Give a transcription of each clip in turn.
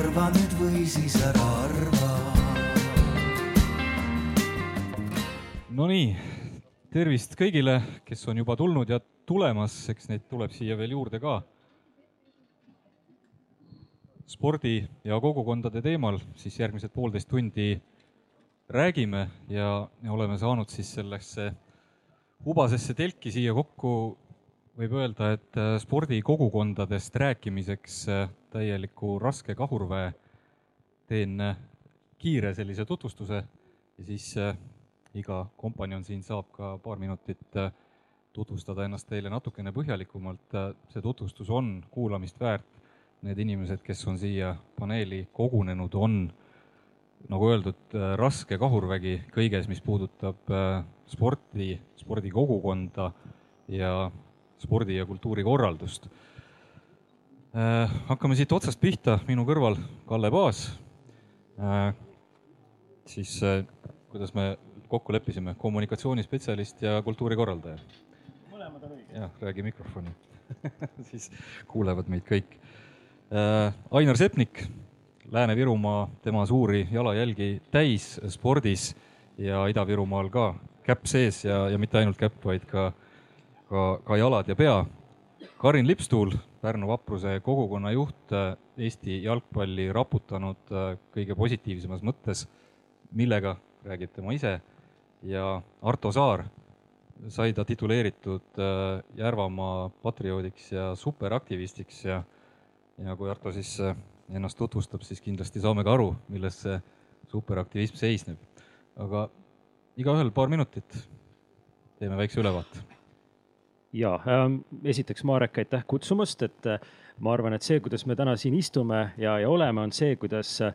arva nüüd või siis ära arva. Nonii, tervist kõigile, kes on juba tulnud ja tulemas, eks neid tuleb siia veel juurde ka. spordi ja kogukondade teemal siis järgmised poolteist tundi räägime ja, oleme saanud siis sellesse hubasesse telki siia kokku, võib öelda, et äh, spordikogukondadest rääkimiseks äh, täieliku raske kahurväe. teen äh, kiire sellise tutvustuse ja siis iga kompanjon siin saab ka paar minutit tutvustada ennast teile natukene põhjalikumalt. see tutvustus on kuulamist väärt. Need inimesed, kes on siia paneeli kogunenud, on nagu öeldud, raske kahurvägi kõiges, mis puudutab sporti, spordikogukonda ja spordi- ja kultuurikorraldust. hakkame siit otsast pihta, minu kõrval Kalle Paas. siis kuidas me kokku leppisime, kommunikatsioonispetsialist ja kultuurikorraldaja. mõlemad on õiged. jah, räägi mikrofoni siis kuulevad meid kõik. Ainar Sepnik, Lääne-Virumaa, tema suuri jalajälgi täis spordis ja Ida-Virumaal ka käpp sees ja, ja mitte ainult käpp, vaid ka, ka, ka jalad ja pea. Karin Lipstuul, Pärnu vapruse kogukonna juht, Eesti jalgpalli raputanud kõige positiivsemas mõttes, millega räägib tema ise, ja Arto Saar, sai ta tituleeritud Järvamaa patrioodiks ja superaktivistiks ja, ja kui Arto siis ennast tutvustab, siis kindlasti saame ka aru, milles see superaktivism seisneb. aga igaühel paar minutit, teeme väikse ülevaate. Ja ähm, esiteks, Marek, aitäh kutsumast, et äh, ma arvan, et see, kuidas me täna siin istume ja, ja oleme, on see, kuidas äh,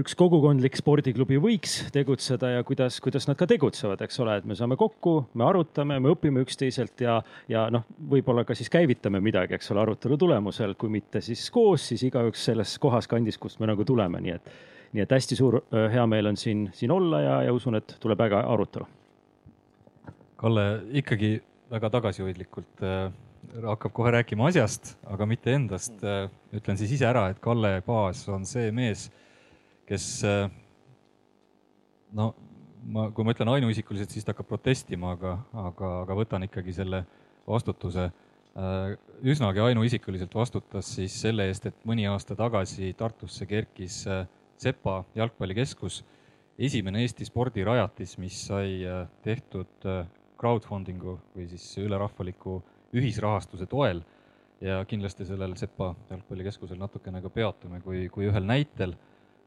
üks kogukondlik spordiklubi võiks tegutseda ja kuidas, kuidas nad ka tegutsevad, eks ole, et me saame kokku, me arutame, me õpime üksteiselt ja, ja noh, võib-olla ka siis käivitame midagi, eks ole, arutelu tulemusel, kui mitte siis koos, siis igaüks selles kohas kandis, kust me nagu tuleme, nii et nii et hästi suur hea meel on siin, siin olla ja, ja usun, et tuleb äge arutelu. Kalle ikkagi väga tagasihoidlikult äh, hakkab kohe rääkima asjast, aga mitte endast äh,. ütlen siis ise ära, et Kalle Paas on see mees, kes äh, no ma, kui ma ütlen ainuisikuliselt, siis ta hakkab protestima, aga, aga, aga võtan ikkagi selle vastutuse üsnagi ainuisikuliselt vastutas siis selle eest, et mõni aasta tagasi Tartusse kerkis Sepa jalgpallikeskus, esimene Eesti spordirajatis, mis sai tehtud crowdfunding'u või siis ülerahvaliku ühisrahastuse toel ja kindlasti sellel Sepa jalgpallikeskusel natukene ka peatume, kui, kui ühel näitel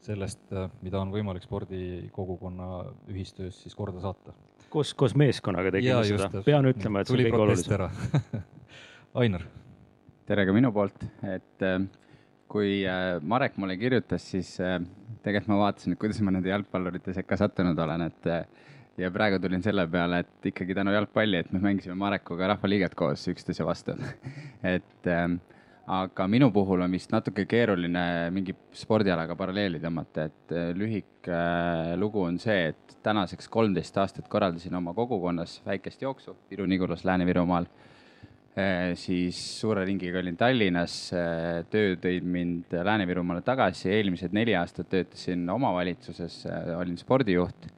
sellest, äh, mida on võimalik spordikogukonna ühistöös siis korda saata. koos, koos meeskonnaga tegime seda, pean ütlema, et see on kõige olulisem. Ainar. tere ka minu poolt, et kui Marek mulle kirjutas, siis tegelikult ma vaatasin, et kuidas ma nende jalgpallurite sekka sattunud olen, et ja praegu tulin selle peale, et ikkagi tänu jalgpalli, et me mängisime Marekuga Rahvaliiget koos üksteise vastu. Et ähm, aga minu puhul on vist natuke keeruline mingi spordialaga paralleeli tõmmata, et äh, lühike äh, lugu on see, et tänaseks kolmteist aastat korraldasin oma kogukonnas väikest jooksu Viru-Nigulas Lääne-Virumaal. Äh, siis suure ringiga olin Tallinnas, äh, töö tõi mind Lääne-Virumaale tagasi, eelmised neli aastat töötasin omavalitsuses, olin spordijuht.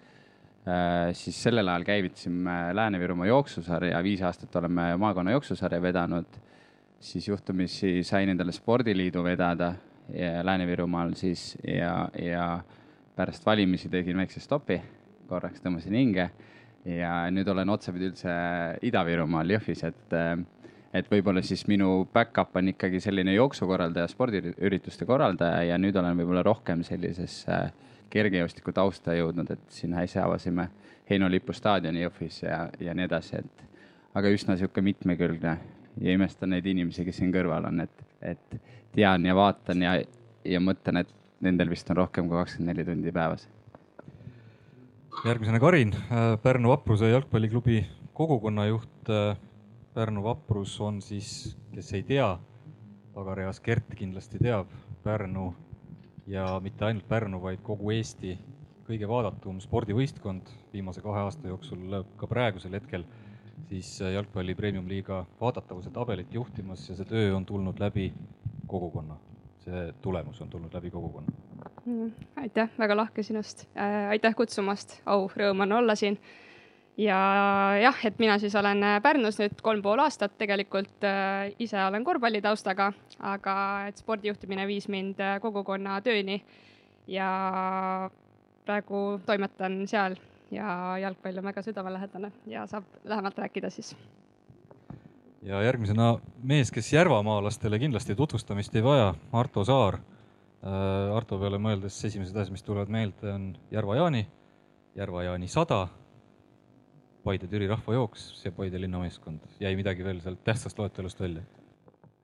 Siis sellel ajal käivitasime Lääne-Virumaa jooksusarja, viis aastat oleme maakonna jooksusarja vedanud. siis juhtumisi sain endale spordiliidu vedada Lääne-Virumaal siis ja, ja pärast valimisi tegin väikse stopi, korraks tõmbasin hinge ja nüüd olen otsapidi üldse Ida-Virumaal Jõhvis, et et võib-olla siis minu back-up on ikkagi selline jooksukorraldaja, spordiürituste korraldaja ja nüüd olen võib-olla rohkem sellisesse kergejõustiku tausta jõudnud, et siin äsja avasime Heino Lipu staadioni Jõhvis ja, ja nii edasi, et aga üsna niisugune mitmekülgne ja imestan neid inimesi, kes siin kõrval on, et, et tean ja vaatan ja, ja mõtlen, et nendel vist on rohkem kui kakskümmend neli tundi päevas. järgmisena Karin, Pärnu Vapruse jalgpalliklubi kogukonnajuht Pärnu vaprus on siis, kes ei tea, pagareas Gert kindlasti teab, Pärnu ja mitte ainult Pärnu, vaid kogu Eesti kõige vaadatum spordivõistkond viimase kahe aasta jooksul, ka praegusel hetkel siis jalgpalli premium-liiga vaadatavuse tabelit juhtimas ja see töö on tulnud läbi kogukonna. see tulemus on tulnud läbi kogukonna? Mm, aitäh, väga lahke sinust äh,. aitäh kutsumast, au, rõõm on olla siin. Ja jah, et mina siis olen äh, Pärnus nüüd kolm pool aastat tegelikult äh,. ise olen korvpallitaustaga, aga et spordijuhtimine viis mind äh, kogukonna tööni. ja praegu toimetan seal ja jalgpall on väga südamelähedane ja saab lähemalt rääkida siis ja järgmisena mees, kes järvamaalastele kindlasti tutvustamist ei vaja, Arto Saar. Arto peale mõeldes esimesed asjad, mis tulevad meelde, on Järva-Jaani, Järva-Jaani sada, Paide-Türi rahvajooks ja Paide linnameeskond. jäi midagi veel sealt tähtsast loetelust välja?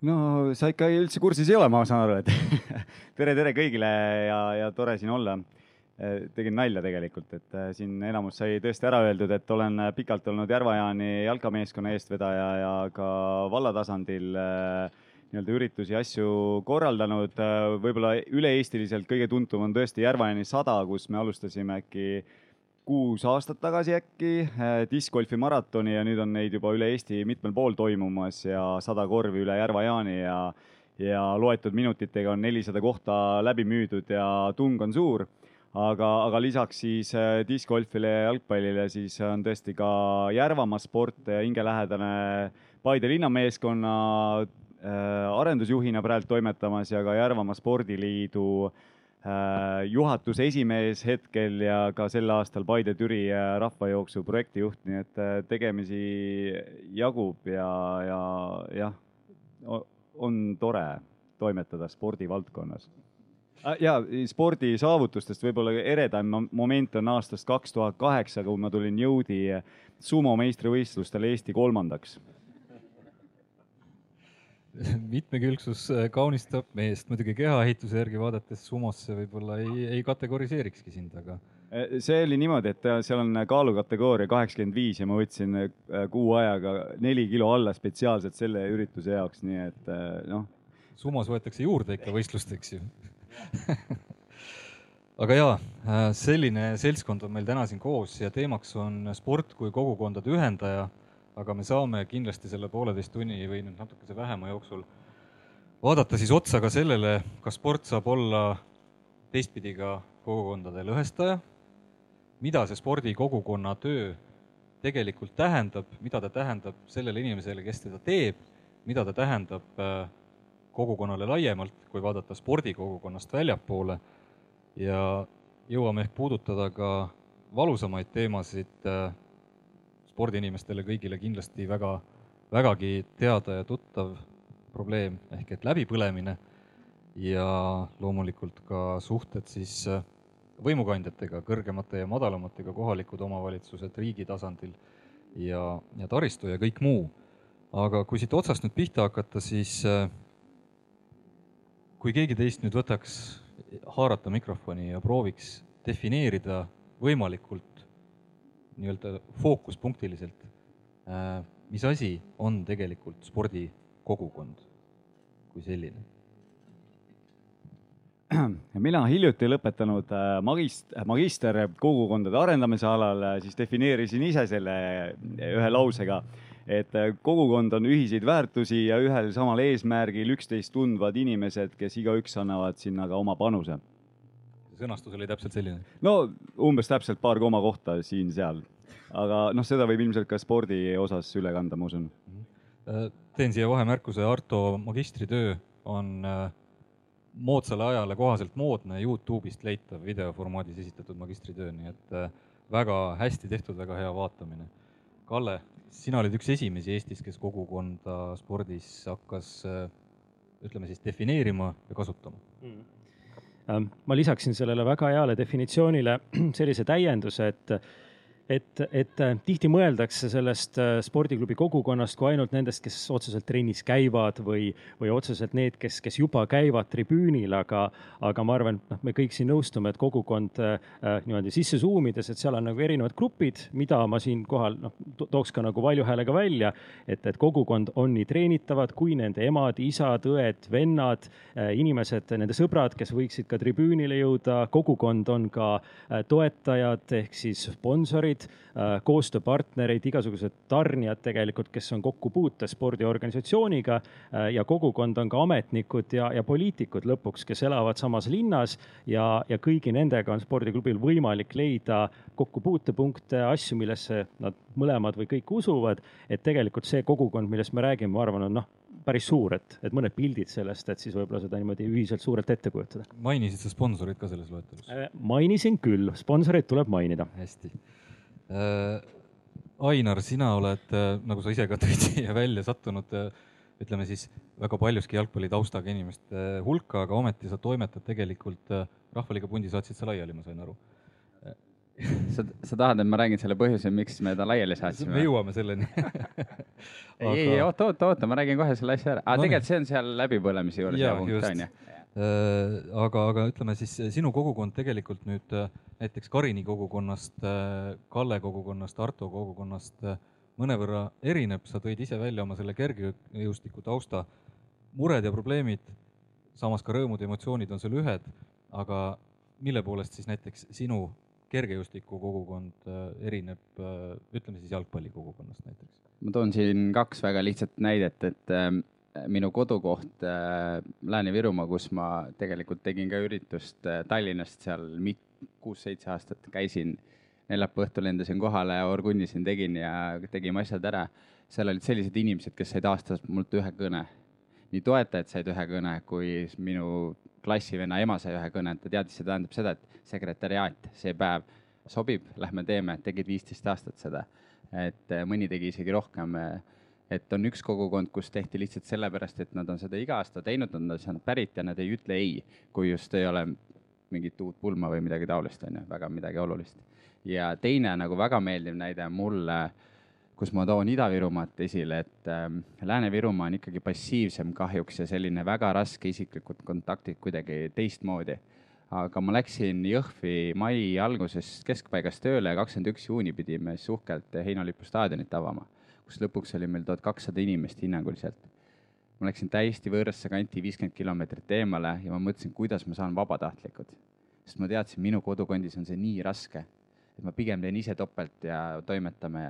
no sa ikka üldse kursis ei ole, ma saan aru, et tere, tere kõigile ja, ja tore siin olla Äh, tegin nalja tegelikult, et äh, siin enamus sai tõesti ära öeldud, et olen äh, pikalt olnud Järva-Jaani jalkameeskonna eestvedaja ja ka valla tasandil nii-öelda üritusi, asju korraldanud. võib-olla üle-eestiliselt kõige tuntum on tõesti Järva-Jaani sada, kus me alustasime äkki kuus aastat tagasi äkki diskgolfi maratoni ja nüüd on neid juba üle Eesti mitmel pool toimumas ja sada korvi üle Järva-Jaani ja ja loetud minutitega on nelisada kohta läbi müüdud ja tung on suur. Aga, aga lisaks siis äh, diskgolfile ja jalgpallile siis on tõesti ka Järvamaa sport hingelähedane Paide linnameeskonna äh, arendusjuhina praegu toimetamas ja ka Järvamaa Spordiliidu äh, juhatuse esimees hetkel ja ka sel aastal Paide-Türi rahvajooksu projektijuht, nii et tegemisi jagub ja, ja jah, on tore toimetada spordivaldkonnas. Ja spordisaavutustest võib-olla eredam moment on aastast kaks tuhat kaheksa, kui ma tulin jõudi sumo meistrivõistlustel Eesti kolmandaks mitmekülgsus äh, kaunistab meest, muidugi kehaehituse järgi vaadates sumosse võib-olla ei, ei kategoriseerikski sind, aga. Äh, see oli niimoodi, et äh, seal on kaalukategooria kaheksakümmend viis ja ma võtsin kuu ajaga neli kilo alla spetsiaalselt selle ürituse jaoks, nii et noh. sumos võetakse juurde ikka võistlusteks ju aga jaa, selline seltskond on meil täna siin koos ja teemaks on sport kui kogukondade ühendaja. Aga me saame kindlasti selle pooleteist tunni või nüüd natukese vähema jooksul vaadata siis otsa ka sellele, kas sport saab olla teistpidi ka kogukondade lõhestaja. mida see spordikogukonna töö tegelikult tähendab, mida ta tähendab sellele inimesele, kes teda teeb, mida ta tähendab äh, kogukonnale laiemalt, kui vaadata spordikogukonnast väljapoole ja jõuame ehk puudutada ka valusamaid teemasid äh, spordiinimestele kõigile kindlasti väga, vägagi teada ja tuttav probleem ehk et läbipõlemine ja loomulikult ka suhted siis äh, võimukandjatega, kõrgemate ja madalamatega, kohalikud omavalitsused riigi tasandil ja, ja taristu ja kõik muu. aga kui siit otsast nüüd pihta hakata, siis äh, kui keegi teist nüüd võtaks haarata mikrofoni ja prooviks defineerida võimalikult nii-öelda fookuspunktiliselt, äh, mis asi on tegelikult spordikogukond kui selline? mina hiljuti lõpetanud äh, magist-, magister kogukondade arendamise alal, äh, siis defineerisin ise selle ühe lausega et kogukond on ühiseid väärtusi ja ühel samal eesmärgil üksteist tundvad inimesed, kes igaüks annavad sinna ka oma panuse. Sõnastus oli täpselt selline? no umbes täpselt paar komakohta siin-seal, aga noh, seda võib ilmselt ka spordi osas üle kanda, ma usun. Äh, teen siia vahemärkuse, Arto magistritöö on äh, moodsale ajale kohaselt moodne Youtube'ist leitav videoformaadis esitatud magistritöö, nii et väga hästi tehtud, väga hea vaatamine. Kalle, sina olid üks esimesi Eestis, kes kogukonda spordis hakkas ütleme siis defineerima ja kasutama mm.. Ma lisaksin sellele väga heale definitsioonile sellise täienduse, et et, et äh, tihti mõeldakse sellest äh, spordiklubi kogukonnast kui ainult nendest, kes otseselt trennis käivad või, või otseselt need, kes, kes juba käivad tribüünil, aga, aga ma arvan, et noh, me kõik siin nõustume, et kogukond äh, niimoodi sisse suumides, et seal on nagu erinevad grupid, mida ma siinkohal noh, tooks ka nagu valju häälega välja, et, et kogukond on nii treenitavad kui nende emad, isad, õed, vennad, inimesed, nende sõbrad, kes võiksid ka tribüünile jõuda, kogukond on ka toetajad ehk siis sponsorid, sponsorid, koostööpartnerid, igasugused tarnijad tegelikult, kes on kokkupuutes spordiorganisatsiooniga ja kogukond on ka ametnikud ja, ja poliitikud lõpuks, kes elavad samas linnas ja, ja kõigi nendega on spordiklubil võimalik leida kokkupuutepunkte, asju, millesse nad mõlemad või kõik usuvad. et tegelikult see kogukond, millest me räägime, ma arvan, on noh, päris suur, et, et mõned pildid sellest, et siis võib-olla seda niimoodi ühiselt suurelt ette kujutada. mainisid sa sponsorit ka selles loetelus? mainisin küll, sponsoreid tuleb mainida. hästi äh,. Ainar, sina oled, nagu sa ise ka tõid siia välja, sattunud ütleme siis väga paljuski jalgpallitaustaga inimeste hulka, aga ometi sa toimetad tegelikult Rahvaliiga pundi saatsid sa laiali, ma sain aru sa, sa tahad, et ma räägin selle põhjuse, miks me ta laiali saatsime? me jõuame selleni Aga... ei, ei, oota, oota, oota, ma räägin kohe selle asja ära. aa no,, tegelikult see on seal läbipõlemise juures hea punkt, on ju? Äh, aga, aga ütleme siis sinu kogukond tegelikult nüüd äh, näiteks Karini kogukonnast, äh, Kalle kogukonnast, Arto kogukonnast mõnevõrra erineb, sa tõid ise välja oma selle kergejõustiku tausta, mured ja probleemid, samas ka rõõmud ja emotsioonid on sul ühed, aga mille poolest siis näiteks sinu kergejõustiku kogukond äh, erineb, äh, ütleme siis jalgpalli kogukonnast näiteks? ma toon siin kaks väga lihtsat näidet, et äh, minu kodukoht Lääne-Virumaa, kus ma tegelikult tegin ka üritust Tallinnast seal kuus-seitse aastat käisin, neljapäeva õhtul lendasin kohale, orgunnisin, tegin ja tegime asjad ära. seal olid sellised inimesed, kes said aastas mult ühe kõne. nii toetajad said ühe kõne, kui minu klassivenna ema sai ühe kõne, ta teadis, see tähendab seda, et sekretäriaat see päev sobib, lähme teeme, tegid viisteist aastat seda. et eh, mõni tegi isegi rohkem. Et on üks kogukond, kus tehti lihtsalt sellepärast, et nad on seda iga aasta teinud, nad on sealt pärit ja nad ei ütle ei, kui just ei ole mingit uut pulma või midagi taolist, on ju, väga midagi olulist. ja teine nagu väga meeldiv näide mulle kus ma toon Ida-Virumaad esile, et äh, Lääne-Virumaa on ikkagi passiivsem kahjuks ja selline väga raske isiklikud kontaktid kuidagi teistmoodi. aga ma läksin Jõhvi mai alguses keskpaigas tööle ja kakskümmend üks juuni pidime siis uhkelt Heinolipu staadionit avama, kus lõpuks oli meil tuhat kakssada inimest hinnanguliselt. ma läksin täiesti võõrasse kanti, viiskümmend kilomeetrit eemale ja ma mõtlesin, kuidas ma saan vabatahtlikud. sest ma teadsin, minu kodukandis on see nii raske, et ma pigem teen ise topelt ja toimetame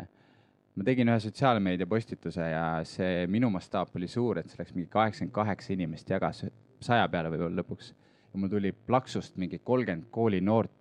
ma tegin ühe sotsiaalmeedia postituse ja see minu mastaap oli suur, et see läks mingi kaheksakümmend kaheksa inimest jagas saja peale võib-olla lõpuks. ja mul tuli plaksust mingi kolmkümmend koolinoort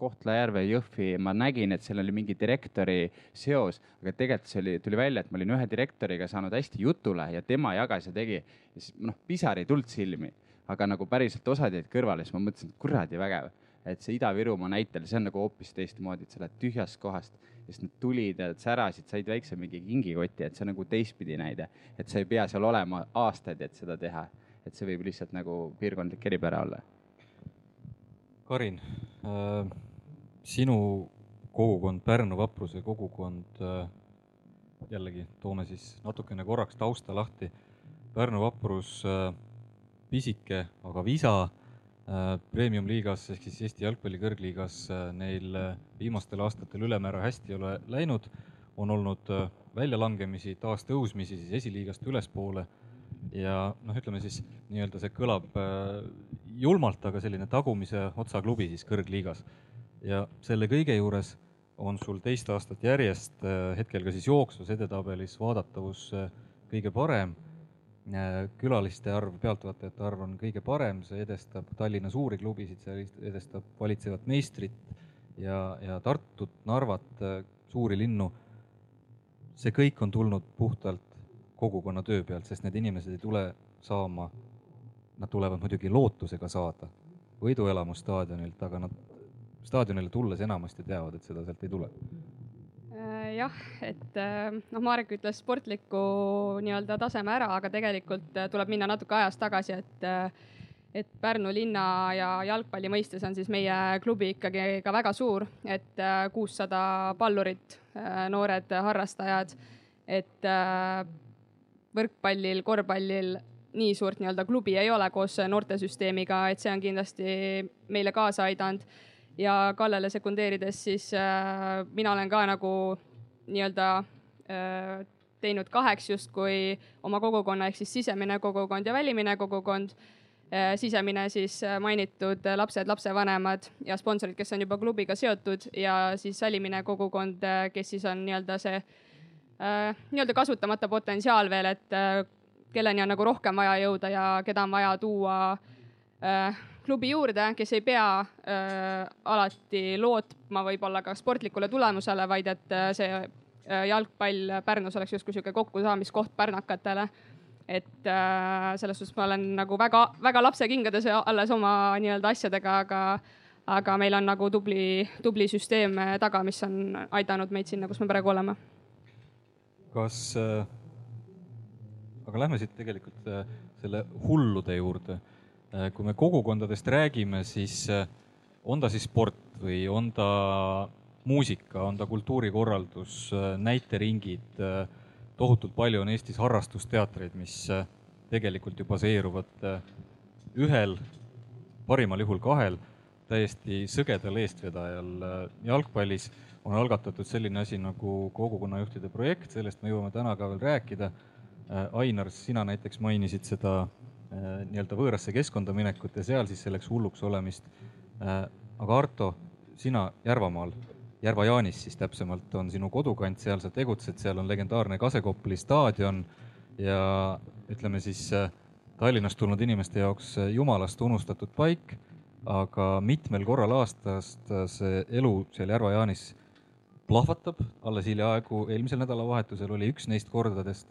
Kohtla-Järve, Jõhvi, ma nägin, et seal oli mingi direktori seos, aga tegelikult see oli, tuli välja, et ma olin ühe direktoriga saanud hästi jutule ja tema jagas ja tegi. ja siis noh, pisar ei tulnud silmi, aga nagu päriselt osad jäid kõrvale, siis ma mõtlesin, et kuradi vägev et see Ida-Virumaa näitel, see on nagu hoopis teistmoodi, et sa lähed tühjast kohast ja siis nad tulid ja särasid, said väikse mingi kingikoti, et see on nagu teistpidi näide. et sa ei pea seal olema aastaid, et seda teha, et see võib lihtsalt nagu piirkondlik eripära olla. Karin äh,, sinu kogukond, Pärnu vapruse kogukond äh,, jällegi toome siis natukene korraks tausta lahti. Pärnu vaprus äh,, pisike, aga visa Äh, premium-liigas ehk siis Eesti jalgpalli kõrgliigas neil viimastel aastatel ülemäära hästi ei ole läinud, on olnud väljalangemisi, taastõusmisi siis esiliigast ülespoole ja noh, ütleme siis nii-öelda see kõlab julmalt, aga selline tagumise otsa klubi siis kõrgliigas. Ja selle kõige juures on sul teist aastat järjest hetkel ka siis jooksvas edetabelis vaadatavus kõige parem Äh, külaliste arv, pealtvaatajate arv on kõige parem, see edestab Tallinna suuri klubisid, see edestab valitsevat meistrit ja, ja Tartut, Narvat, äh, suuri linnu. see kõik on tulnud puhtalt kogukonna töö pealt, sest need inimesed ei tule saama, nad tulevad muidugi lootusega saada võiduelamu staadionilt, aga nad staadionile tulles enamasti teavad, et seda sealt ei tule. Äh, jah, et äh, noh, Marek ütles sportliku nii-öelda taseme ära, aga tegelikult äh, tuleb minna natuke ajas tagasi, et et Pärnu linna ja jalgpalli mõistes on siis meie klubi ikkagi ka väga suur, et kuussada pallurit, noored harrastajad, et võrkpallil, korvpallil nii suurt nii-öelda klubi ei ole koos noortesüsteemiga, et see on kindlasti meile kaasa aidanud ja Kallele sekundeerides, siis äh, mina olen ka nagu nii-öelda äh, teinud kaheks justkui oma kogukonna ehk siis sisemine kogukond ja välimine kogukond. Äh, sisemine siis äh, mainitud äh, lapsed, lapsevanemad ja sponsorid, kes on juba klubiga seotud ja siis välimine kogukond, kes siis on nii-öelda see nii-öelda kasutamata potentsiaal veel, et kelleni on nagu rohkem vaja jõuda ja keda on vaja tuua klubi juurde, kes ei pea alati lootma võib-olla ka sportlikule tulemusele, vaid et see jalgpall Pärnus oleks justkui sihuke kokkusaamiskoht pärnakatele et äh, selles suhtes ma olen nagu väga-väga lapsekingades alles oma nii-öelda asjadega, aga, aga meil on nagu tubli, tubli süsteem taga, mis on aidanud meid sinna, kus me praegu oleme. kas äh,, aga lähme siit tegelikult äh, selle hullude juurde äh,. Kui me kogukondadest räägime, siis äh, on ta siis sport või on ta muusika, on ta kultuurikorraldus, äh, näiteringid äh, tohutult palju on Eestis harrastusteatreid, mis äh, tegelikult ju baseeruvad äh, ühel, parimal juhul kahel täiesti sõgedal eestvedajal äh, jalgpallis on algatatud selline asi nagu kogukonnajuhtide projekt, sellest me jõuame täna ka veel rääkida. Ainar, sina näiteks mainisid seda nii-öelda võõrasse keskkonda minekut ja seal siis selleks hulluks olemist. aga Arto, sina Järvamaal Järva-Jaanis siis täpsemalt on sinu kodukant, seal sa tegutsed, seal on legendaarne Kasekopli staadion ja ütleme siis äh, Tallinnast tulnud inimeste jaoks äh, jumalast unustatud paik, aga mitmel korral aastast äh, see elu seal Järva-Jaanis plahvatab, alles hiljaaegu eelmisel nädalavahetusel oli üks neist kordadest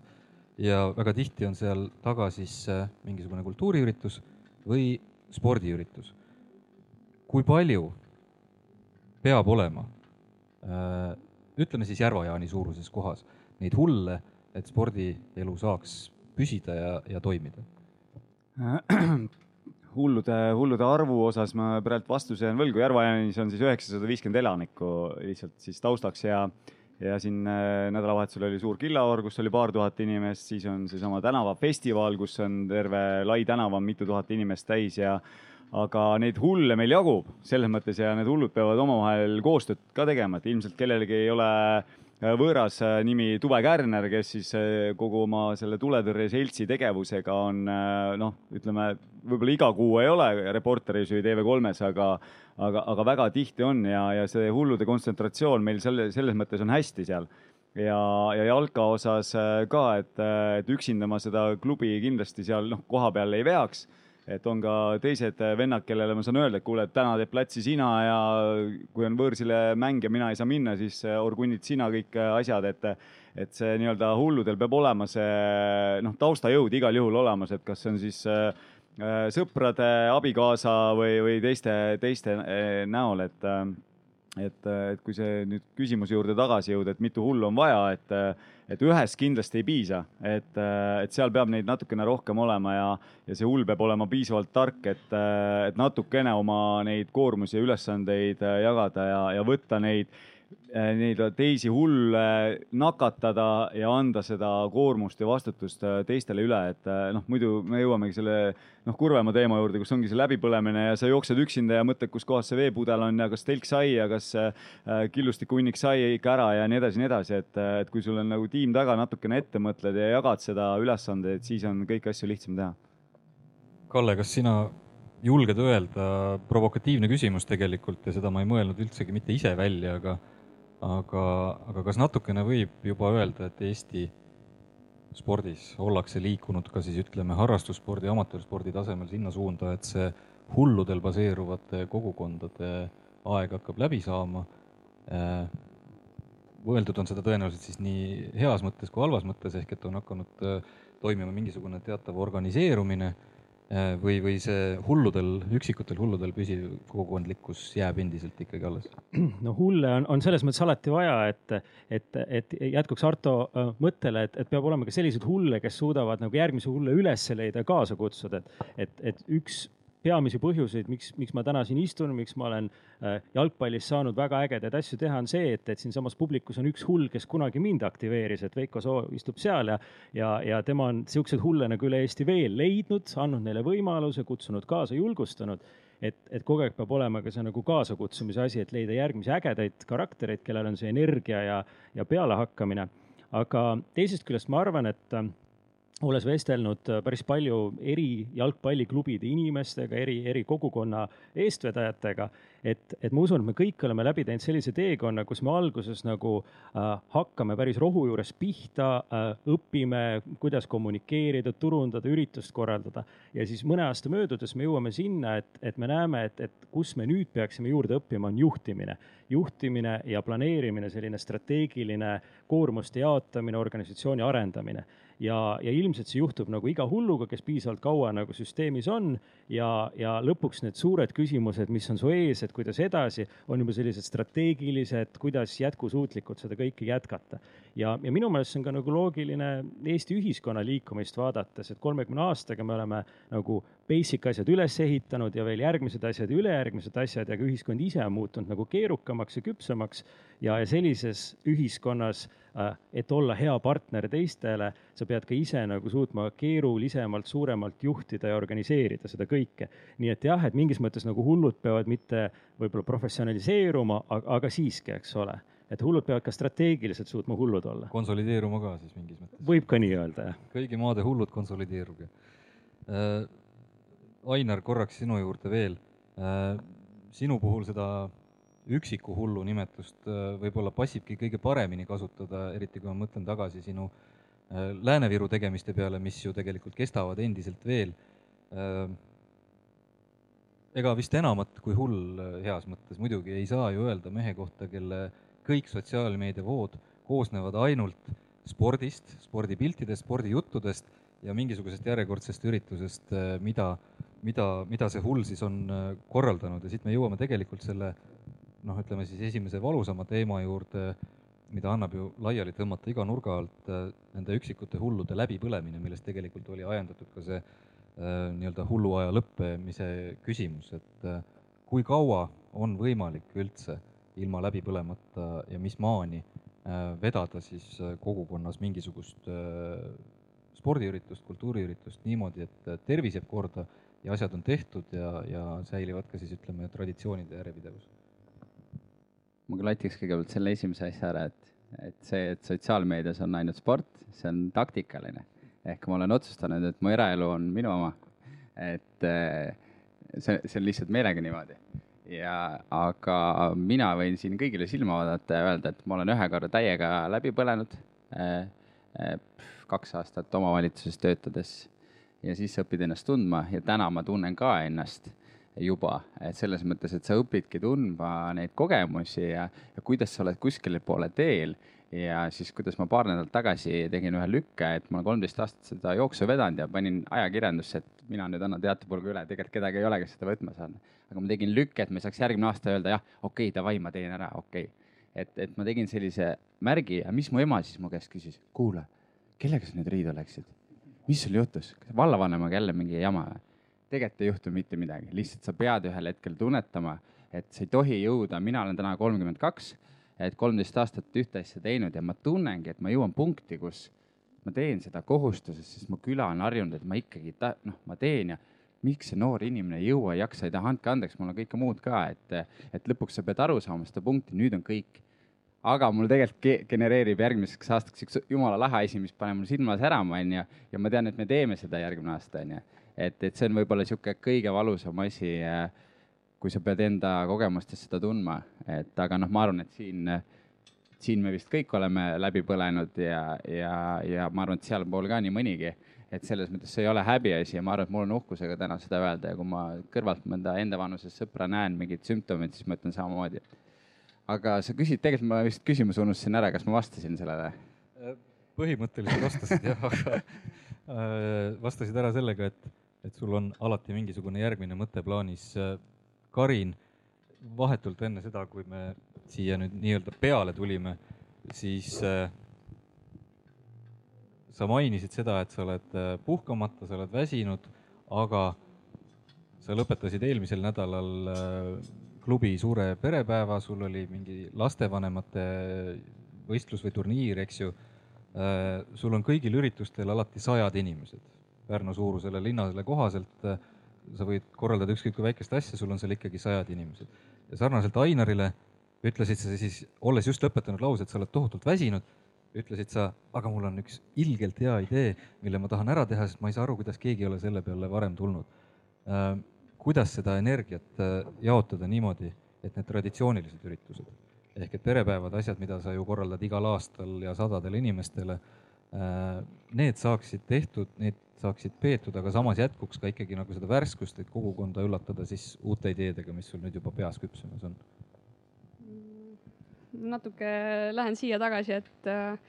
ja väga tihti on seal taga siis mingisugune kultuuriüritus või spordiüritus. kui palju peab olema Äh, ütleme siis Järva-Jaani suuruses kohas, neid hulle, et spordielu saaks püsida ja, ja toimida? hullude, hullude arvu osas ma praegu vastuse jään võlgu, Järva-Jaanis on siis üheksasada viiskümmend elanikku lihtsalt siis taustaks ja ja siin äh, nädalavahetusel oli suur killaoor, kus oli paar tuhat inimest, siis on seesama tänavafestival, kus on terve lai tänav on mitu tuhat inimest täis ja aga neid hulle meil jagub selles mõttes ja need hullud peavad omavahel koostööd ka tegema, et ilmselt kellelgi ei ole äh, võõras äh, nimi Tuve Kärner, kes siis äh, kogu oma selle tuletõrje seltsi tegevusega on noh, ütleme võib-olla iga kuu ei ole Reporteris või TV3-s, aga, aga, aga väga tihti on ja, ja see hullude kontsentratsioon meil selle, selles mõttes on hästi seal. Ja, ja jalka osas ka, et, et üksinda ma seda klubi kindlasti seal noh, kohapeal ei veaks et on ka teised vennad, kellele ma saan öelda, et kuule, et täna teeb platsi sina ja kui on võõrsile mäng ja mina ei saa minna, siis äh, orgunnid sina kõik äh, asjad, et et see nii-öelda hulludel peab olema see noh, taustajõud igal juhul olemas, et kas see on siis äh, sõprade, abikaasa või, või teiste, teiste näol, et et, et kui see nüüd küsimuse juurde tagasi jõuda, et mitu hullu on vaja, et, et ühest kindlasti ei piisa, et, et seal peab neid natukene rohkem olema ja, ja see hull peab olema piisavalt tark, et, et natukene oma neid koormusi ja ülesandeid jagada ja, ja võtta neid Äh, neid teisi hulle nakatada ja anda seda koormust ja vastutust äh, teistele üle, et äh, noh, muidu me jõuamegi selle noh, kurvema teema juurde, kus ongi see läbipõlemine ja sa jooksed üksinda ja mõtled, kus kohas see veepudel on ja kas telk sai ja kas killustikuhunnik sai ikka ära ja nii edasi, nii edasi, et, et kui sul on nagu tiim taga, natukene ette mõtled ja jagad seda ülesandeid, siis on kõiki asju lihtsam teha. Kalle, kas sina julged öelda, provokatiivne küsimus tegelikult ja seda ma ei mõelnud üldsegi mitte ise välja, aga aga, aga kas natukene võib juba öelda, et Eesti spordis ollakse liikunud ka siis ütleme harrastusspordi, amatöörspordi tasemel sinna suunda, et see hulludel baseeruvate kogukondade aeg hakkab läbi saama. Mõeldud on seda tõenäoliselt siis nii heas mõttes kui halvas mõttes, ehk et on hakanud toimima mingisugune teatav organiseerumine Äh, või, või see hulludel, üksikutel hulludel püsiv kogukondlikkus jääb endiselt ikkagi alles? no hulle on, on selles mõttes alati vaja, et, et, et jätkuks Arto äh, mõttele, et, et peab olema ka selliseid hulle, kes suudavad nagu järgmise hulle üles leida, kaasa kutsuda, et, et, et üks peamisi põhjuseid, miks, miks ma täna siin istun, miks ma olen äh, jalgpallis saanud väga ägedaid asju teha, on see, et, et siinsamas publikus on üks hull, kes kunagi mind aktiveeris, et Veiko Soo istub seal ja, ja, ja tema on siukseid hulle nagu üle Eesti veel leidnud, andnud neile võimaluse, kutsunud kaasa, julgustanud. et, et kogu aeg peab olema ka see nagu kaasakutsumise asi, et leida järgmisi ägedaid karaktereid, kellel on see energia ja, ja pealehakkamine. aga teisest küljest ma arvan, et olles vestelnud äh, päris palju eri jalgpalliklubide inimestega, eri, eri kogukonna eestvedajatega, et, et ma usun, et me kõik oleme läbi teinud sellise teekonna, kus me alguses nagu äh, hakkame päris rohu juures pihta äh,, õpime, kuidas kommunikeerida, turundada, üritust korraldada ja siis mõne aasta möödudes me jõuame sinna, et, et me näeme, et, et kus me nüüd peaksime juurde õppima, on juhtimine. juhtimine ja planeerimine, selline strateegiline koormuste jaotamine, organisatsiooni arendamine ja, ja ilmselt see juhtub nagu iga hulluga, kes piisavalt kaua nagu süsteemis on ja, ja lõpuks need suured küsimused, mis on su ees, et kuidas edasi, on juba sellised strateegilised, kuidas jätkusuutlikult seda kõike jätkata. Ja, ja minu meelest see on ka nagu loogiline Eesti ühiskonna liikumist vaadates, et kolmekümne aastaga me oleme nagu basic asjad üles ehitanud ja veel järgmised asjad ja ülejärgmised asjad ja ka ühiskond ise on muutunud nagu keerukamaks ja küpsemaks. ja, ja sellises ühiskonnas, äh, et olla hea partner teistele, sa pead ka ise nagu suutma keerulisemalt, suuremalt juhtida ja organiseerida seda kõike. nii et jah, et mingis mõttes nagu hullud peavad mitte võib-olla professionaliseeruma, aga siiski, eks ole et hullud peavad ka strateegiliselt suutma hullud olla. konsolideeruma ka siis mingis mõttes. võib ka nii öelda, jah. kõigi maade hullud konsolideeruge äh, Ainar, korraks sinu juurde veel. Äh, sinu puhul seda üksiku hullu nimetust äh, võib-olla passibki kõige paremini kasutada, eriti kui ma mõtlen tagasi sinu äh, Lääne-Viru tegemiste peale, mis ju tegelikult kestavad endiselt veel. ega vist enamat kui hull heas mõttes muidugi ei saa ju öelda mehe kohta, kelle kõik sotsiaalmeediavood koosnevad ainult spordist, spordipiltidest, spordijuttudest ja mingisugusest järjekordsest üritusest, mida mida, mida see hull siis on äh, korraldanud. Ja siit me jõuame tegelikult selle noh, ütleme siis esimese valusama teema juurde, mida annab ju laiali tõmmata iga nurga alt äh, nende üksikute hullude läbipõlemine, millest tegelikult oli ajendatud ka see äh, nii-öelda hulluaja lõppemise küsimus, et kui kaua on võimalik üldse ilma läbi põlemata ja mis maani vedada siis kogukonnas mingisugust spordiüritust, kultuuriüritust niimoodi, et tervis jääb korda ja asjad on tehtud ja, ja säilivad ka siis ütleme, traditsioonide järjepidevus. ma klatiks kõigepealt selle esimese asja ära, et, et see, et sotsiaalmeedias on ainult sport, see on taktikaline. ehk ma olen otsustanud, et mu eraelu on minu oma. et see, see on lihtsalt meelega niimoodi. Ja, aga mina võin siin kõigile silma vaadata ja öelda, et ma olen ühe korra täiega läbi põlenud eh,. Eh, kaks aastat omavalitsuses töötades ja siis sa õpid ennast tundma ja täna ma tunnen ka ennast juba, et selles mõttes, et sa õpidki tundma neid kogemusi ja, ja kuidas sa oled kuskile poole teel ja siis, kuidas ma paar nädalat tagasi tegin ühe lükke, et ma olen kolmteist aastat seda jooksu vedanud ja panin ajakirjandusse, et mina nüüd annan teatepulga üle, tegelikult kedagi ei ole, kes seda võtma saan. Aga ma tegin lükke, et me saaks järgmine aasta öelda jah, okei okay,, davai, ma teen ära, okei. Okay.. et, et ma tegin sellise märgi ja mis mu ema siis mu käest küsis, kuule, kellega sa nüüd riidu läksid? mis sul juhtus, kas vallavanemaga jälle mingi jama või? tegelikult ei juhtu mitte midagi, lihtsalt sa pead ühel hetkel tunnetama, et sa ei tohi jõuda, mina olen täna kolmkümmend kaks, et kolmteist aastat ühte asja teinud ja ma tunnengi, et ma jõuan punkti, kus ma teen seda kohustuses, sest mu küla on harjunud, et ma ikkagi ta-, noh, ma teen ja miks see noor inimene ei jõua, ei jaksa, ei taha, andke andeks, mul on kõike muud ka, et, et lõpuks sa pead aru saama seda punkti, nüüd on kõik aga mul tegelikult genereerib järgmiseks aastaks üks jumala lahe asi, mis paneb mul silma särama, onju. ja ma tean, et me teeme seda järgmine aasta, onju. et, et see on võib-olla sihuke kõige valusam asi, kui sa pead enda kogemustest seda tundma, et aga noh, ma arvan, et siin, siin me vist kõik oleme läbi põlenud ja, ja, ja ma arvan, et sealpool ka nii mõnigi. Et selles mõttes see ei ole häbiasi ja ma arvan, et mul on uhkusega täna seda öelda ja kui ma kõrvalt mõnda enda vanuses sõpra näen, mingeid sümptomeid, siis ma ütlen samamoodi, aga sa küsid, tegelikult ma vist küsimuse unustasin ära, kas ma vastasin sellele? põhimõtteliselt vastasid jah, aga äh, vastasid ära sellega, et, et sul on alati mingisugune järgmine mõte plaanis. Karin, vahetult enne seda, kui me siia nüüd nii-öelda peale tulime, siis äh, sa mainisid seda, et sa oled äh, puhkamata, sa oled väsinud, aga sa lõpetasid eelmisel nädalal klubi suure perepäeva, sul oli mingi lastevanemate võistlus või turniir, eks ju. Äh, sul on kõigil üritustel alati sajad inimesed. Pärnu suurusele linnale kohaselt äh, sa võid korraldada ükskõik kui väikest asja, sul on seal ikkagi sajad inimesed. ja sarnaselt Ainarile ütlesid sa siis, olles just lõpetanud lause, et sa oled tohutult väsinud ütlesid sa, aga mul on üks ilgelt hea idee, mille ma tahan ära teha, sest ma ei saa aru, kuidas keegi ei ole selle peale varem tulnud. kuidas seda energiat jaotada niimoodi, et need traditsioonilised üritused ehk et perepäevad, asjad, mida sa ju korraldad igal aastal ja sadadele inimestele, need saaksid tehtud, need saaksid peetud, aga samas jätkuks ka ikkagi nagu seda värskust, et kogukonda üllatada siis uute ideedega, mis sul nüüd juba peas küpsemas on natuke lähen siia tagasi, et äh,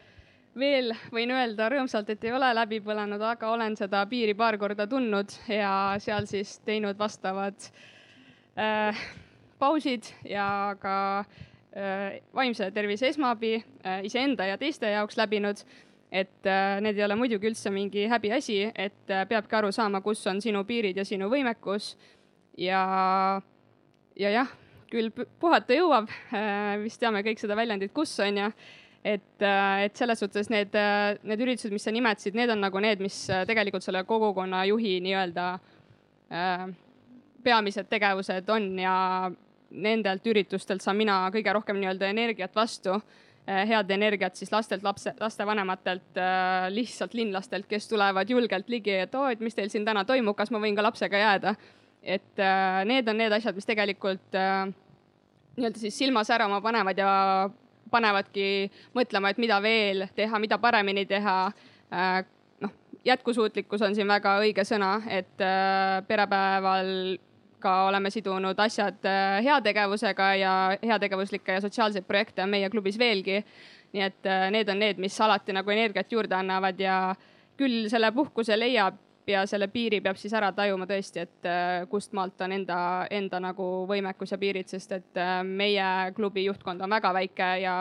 veel võin öelda rõõmsalt, et ei ole läbi põlenud, aga olen seda piiri paar korda tundnud ja seal siis teinud vastavad äh, pausid ja ka äh, vaimse tervise esmaabi äh, iseenda ja teiste jaoks läbinud. et äh, need ei ole muidugi üldse mingi häbiasi, et äh, peabki aru saama, kus on sinu piirid ja sinu võimekus ja, ja jah küll puhata jõuab, äh, vist teame kõik seda väljendit, kus on ju, et, äh, et selles suhtes need, äh, need üritused, mis sa nimetasid, need on nagu need, mis tegelikult selle kogukonna juhi nii-öelda peamised tegevused on ja nendelt üritustelt saan mina kõige rohkem nii-öelda energiat vastu. Head energiat siis lastelt, lapse, lastevanematelt, lihtsalt linlastelt, kes tulevad julgelt ligi, et oo, et mis teil siin täna toimub, kas ma võin ka lapsega jääda et äh, need on need asjad, mis tegelikult äh, nii-öelda siis silma särama panevad ja panevadki mõtlema, et mida veel teha, mida paremini teha äh,. noh, jätkusuutlikkus on siin väga õige sõna, et äh, perepäeval ka oleme sidunud asjad äh, heategevusega ja heategevuslikke ja sotsiaalseid projekte on meie klubis veelgi. nii et äh, need on need, mis alati nagu energiat juurde annavad ja küll selle puhkuse leiab ja selle piiri peab siis ära tajuma tõesti, et äh, kust maalt on enda, enda nagu võimekus ja piirid, sest et äh, meie klubi juhtkond on väga väike ja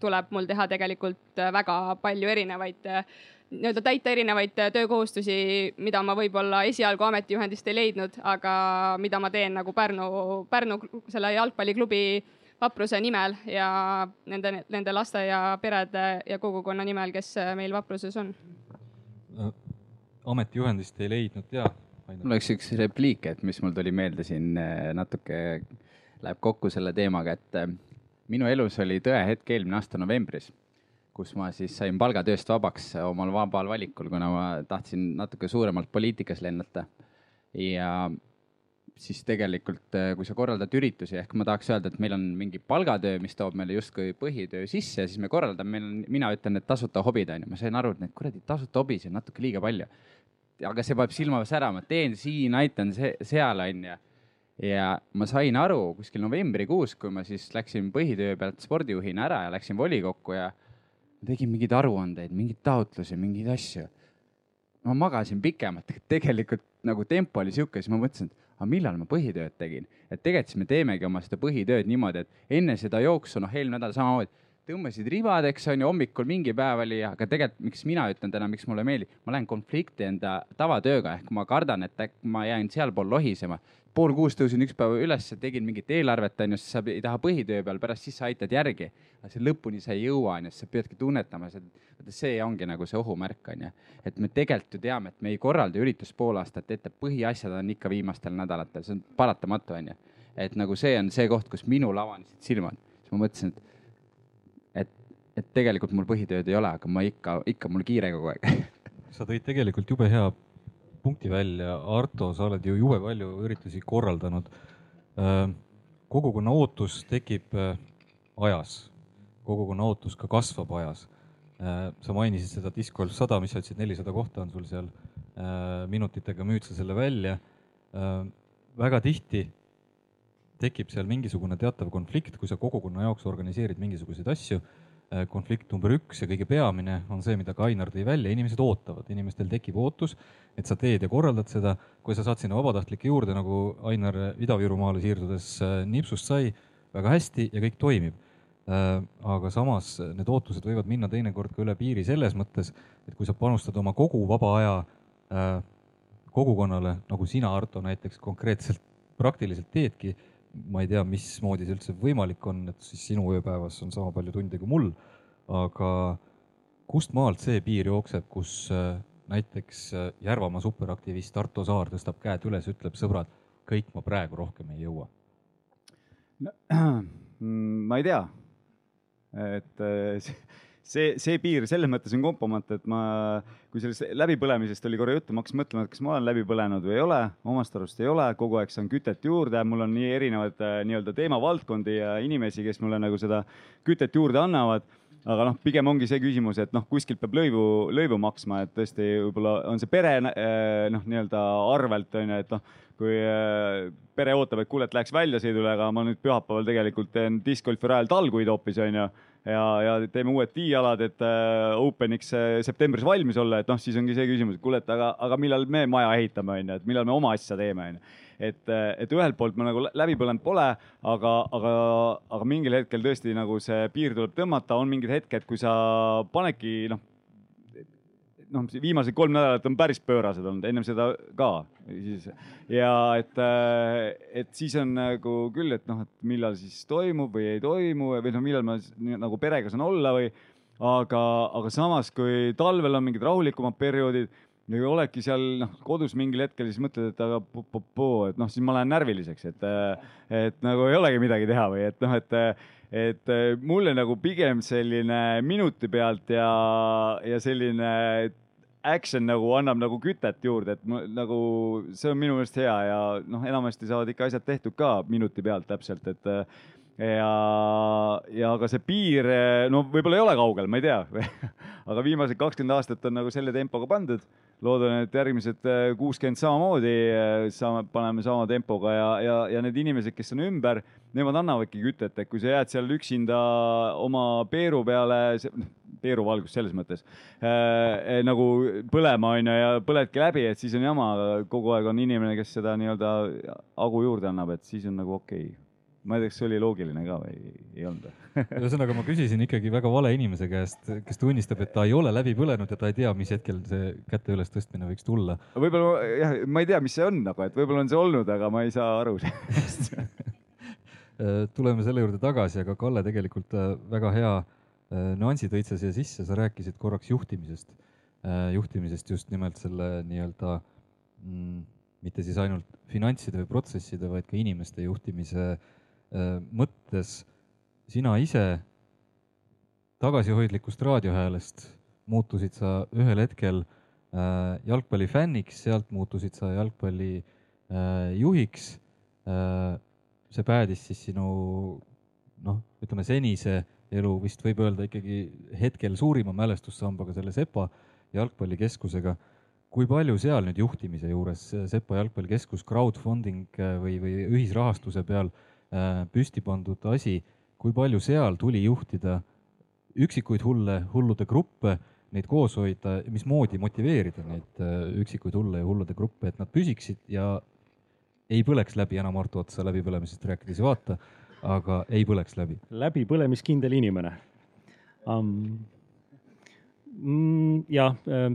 tuleb mul teha tegelikult äh, väga palju erinevaid nii-öelda täita erinevaid töökohustusi, mida ma võib-olla esialgu ametijuhendist ei leidnud, aga mida ma teen nagu Pärnu, Pärnu selle jalgpalliklubi vapruse nimel ja nende, nende laste ja perede ja kogukonna nimel, kes meil vapruses on ametijuhendist ei leidnud ja. mul oleks üks repliik, et mis mul tuli meelde siin eh, natuke läheb kokku selle teemaga, et eh, minu elus oli tõehetk eelmine aasta novembris, kus ma siis sain palgatööst vabaks omal vabal valikul, kuna ma tahtsin natuke suuremalt poliitikas lennata. ja siis tegelikult, eh, kui sa korraldad üritusi, ehk ma tahaks öelda, et meil on mingi palgatöö, mis toob meile justkui põhitöö sisse siis me korraldame, meil on, mina ütlen, et tasuta hobid on ju, ma sain aru, et neid kuradi tasuta hobisid on natuke liiga palju. aga see paneb silma särama, teen siin, aitan se seal on ju. ja ma sain aru kuskil novembrikuus, kui ma siis läksin põhitöö pealt spordijuhina ära ja läksin volikokku ja tegin mingeid aruandeid, mingeid taotlusi, mingeid asju. ma magasin pikemalt, tegelikult nagu tempo oli sihuke, siis ma mõtlesin, et aga millal ma põhitööd tegin, et tegelikult siis me teemegi oma seda põhitööd niimoodi, et enne seda jooksu, noh, eelmine nädal samamoodi tõmbasid ribad, eks on ju, hommikul mingi päev oli, aga tegelikult, miks mina ütlen täna, miks mulle meeldib, ma lähen konflikti enda tavatööga, ehk ma kardan, et äkki ma jään sealpool lohisema. pool kuus tõusin üks päev üles, tegin mingit eelarvet, on ju, siis sa ei taha põhitöö peal, pärast siis sa aitad järgi. aga see lõpuni sa ei jõua, on ju, siis sa peadki tunnetama seda, vaata see ongi nagu see ohumärk, on ju. et me tegelikult ju teame, et me ei korralda üritust pool aastat ette, põhiasjad on ikka viimastel nädalatel, see on paratamatu, on ju. et nagu see on see koht, kus minul avanesid silmad, siis ma mõtlesin, et et tegelikult mul põhitööd ei ole, aga ma ikka, ikka mul kiire kogu aeg sa tõid tegelikult jube hea punkti välja, Arto, sa oled ju jube palju üritusi korraldanud. Äh, kogukonna ootus tekib äh, ajas, kogukonna ootus ka kasvab ajas. Äh, sa mainisid seda Disc Golf sada, mis sa ütlesid, nelisada kohta on sul seal. minutitega müüd sa selle välja. väga tihti tekib seal mingisugune teatav konflikt, kui sa kogukonna jaoks organiseerid mingisuguseid asju konflikt number üks ja kõige peamine on see, mida ka Ainar tõi välja, inimesed ootavad, inimestel tekib ootus, et sa teed ja korraldad seda. kui sa saad sinna vabatahtlike juurde, nagu Ainar Ida-Virumaale siirdudes äh, nipsust sai, väga hästi ja kõik toimib. Äh, aga samas need ootused võivad minna teinekord ka üle piiri selles mõttes, et kui sa panustad oma kogu vaba aja kogukonnale, nagu sina, Arto, näiteks konkreetselt praktiliselt teedki ma ei tea, mismoodi see üldse võimalik on, et siis sinu ööpäevas on sama palju tunde kui mul. aga kust maalt see piir jookseb, kus äh, näiteks äh, Järvamaa superaktivist Arto Saar tõstab käed üles, ütleb sõbrad, kõik ma praegu rohkem ei jõua no,? ma ei tea, et äh, see, see piir selles mõttes on kompamata, et ma, kui sellest läbipõlemisest oli korra juttu, ma hakkasin mõtlema, et kas ma olen läbi põlenud või ei ole. omast arust ei ole, kogu aeg saan kütet juurde, mul on nii erinevaid äh, nii-öelda teemavaldkondi ja inimesi, kes mulle nagu seda kütet juurde annavad. Aga noh, pigem ongi see küsimus, et noh, kuskilt peab lõivu, lõivu maksma, et tõesti võib-olla on see pere äh, noh, nii-öelda arvelt on ju, et noh, kui äh, pere ootab, et kuule, et läheks väljasõidule, aga ma nüüd pühapäeval tegelikult teen discgolfi rajal talguid hoopis onju ja, ja teeme uued tiialad, et äh, Openiks septembris valmis olla, et noh, siis ongi see küsimus, et kuule, et aga, aga millal me maja ehitame onju, et millal me oma asja teeme onju et, et ühelt poolt ma nagu läbi põlenud pole, aga, aga, aga mingil hetkel tõesti nagu see piir tuleb tõmmata, on mingid hetked, kui sa panedki noh, noh, viimased kolm nädalat on päris pöörased olnud, ennem seda ka. Siis ja et, et siis on nagu küll, et noh, et millal siis toimub või ei toimu või noh, millal ma nagu perega saan olla või aga, aga samas, kui talvel on mingid rahulikumad perioodid ja oledki seal noh, kodus mingil hetkel siis mõtled, et aga po-po-po, et noh, siis ma lähen närviliseks, et, et nagu ei olegi midagi teha või et noh, et, et mulle nagu pigem selline minuti pealt ja, ja selline action nagu annab nagu kütet juurde, et ma, nagu see on minu meelest hea ja noh, enamasti saavad ikka asjad tehtud ka minuti pealt täpselt, et ja, ja aga see piir, no võib-olla ei ole kaugel, ma ei tea. Aga viimased kakskümmend aastat on nagu selle tempoga pandud. Loodan, et järgmised äh, kuuskümmend samamoodi äh, saame, paneme sama tempoga ja, ja, ja need inimesed, kes on ümber, nemad annavadki kütet, et kui sa jääd seal üksinda oma Peeru peale, noh, Peeru valgus selles mõttes äh,, nagu põlema on ju ja põledki läbi, et siis on jama, kogu aeg on inimene, kes seda nii-öelda hagu juurde annab, et siis on nagu okei. okay ma ei tea, kas see oli loogiline ka või ei olnud ühesõnaga, ma küsisin ikkagi väga vale inimese käest, kes tunnistab, et ta ei ole läbi põlenud ja ta ei tea, mis hetkel see käte ülestõstmine võiks tulla. võib-olla jah, ma ei tea, mis see on nagu, et võib-olla on see olnud, aga ma ei saa aru sellest. Äh, tuleme selle juurde tagasi, aga Kalle, tegelikult äh, väga hea äh, nüansi tõid sa siia sisse, sa rääkisid korraks juhtimisest, juhtimisest just nimelt selle nii-öelda mm, mitte siis ainult finantside või protsesside, vaid ka inimeste juhtimise Äh, mõttes sina ise tagasihoidlikust raadiohäälest muutusid sa ühel hetkel äh, jalgpallifänniks, sealt muutusid sa jalgpalli äh, see päädis siis sinu noh, ütleme senise elu vist võib öelda ikkagi hetkel suurima mälestussambaga selle Sepa jalgpallikeskusega. kui palju seal nüüd juhtimise juures Sepa jalgpallikeskus crowdfunding või, või ühisrahastuse peal äh, Äh, püsti pandud asi, kui palju seal tuli juhtida üksikuid hulle, hullude gruppe, neid koos hoida, mismoodi motiveerida neid äh, üksikuid hulle ja hullude gruppe, et nad püsiksid ja ei põleks läbi, enam Arto Otsa läbipõlemisest rääkides ei vaata, aga ei põleks läbi. läbipõlemiskindel inimene um,. Jah äh,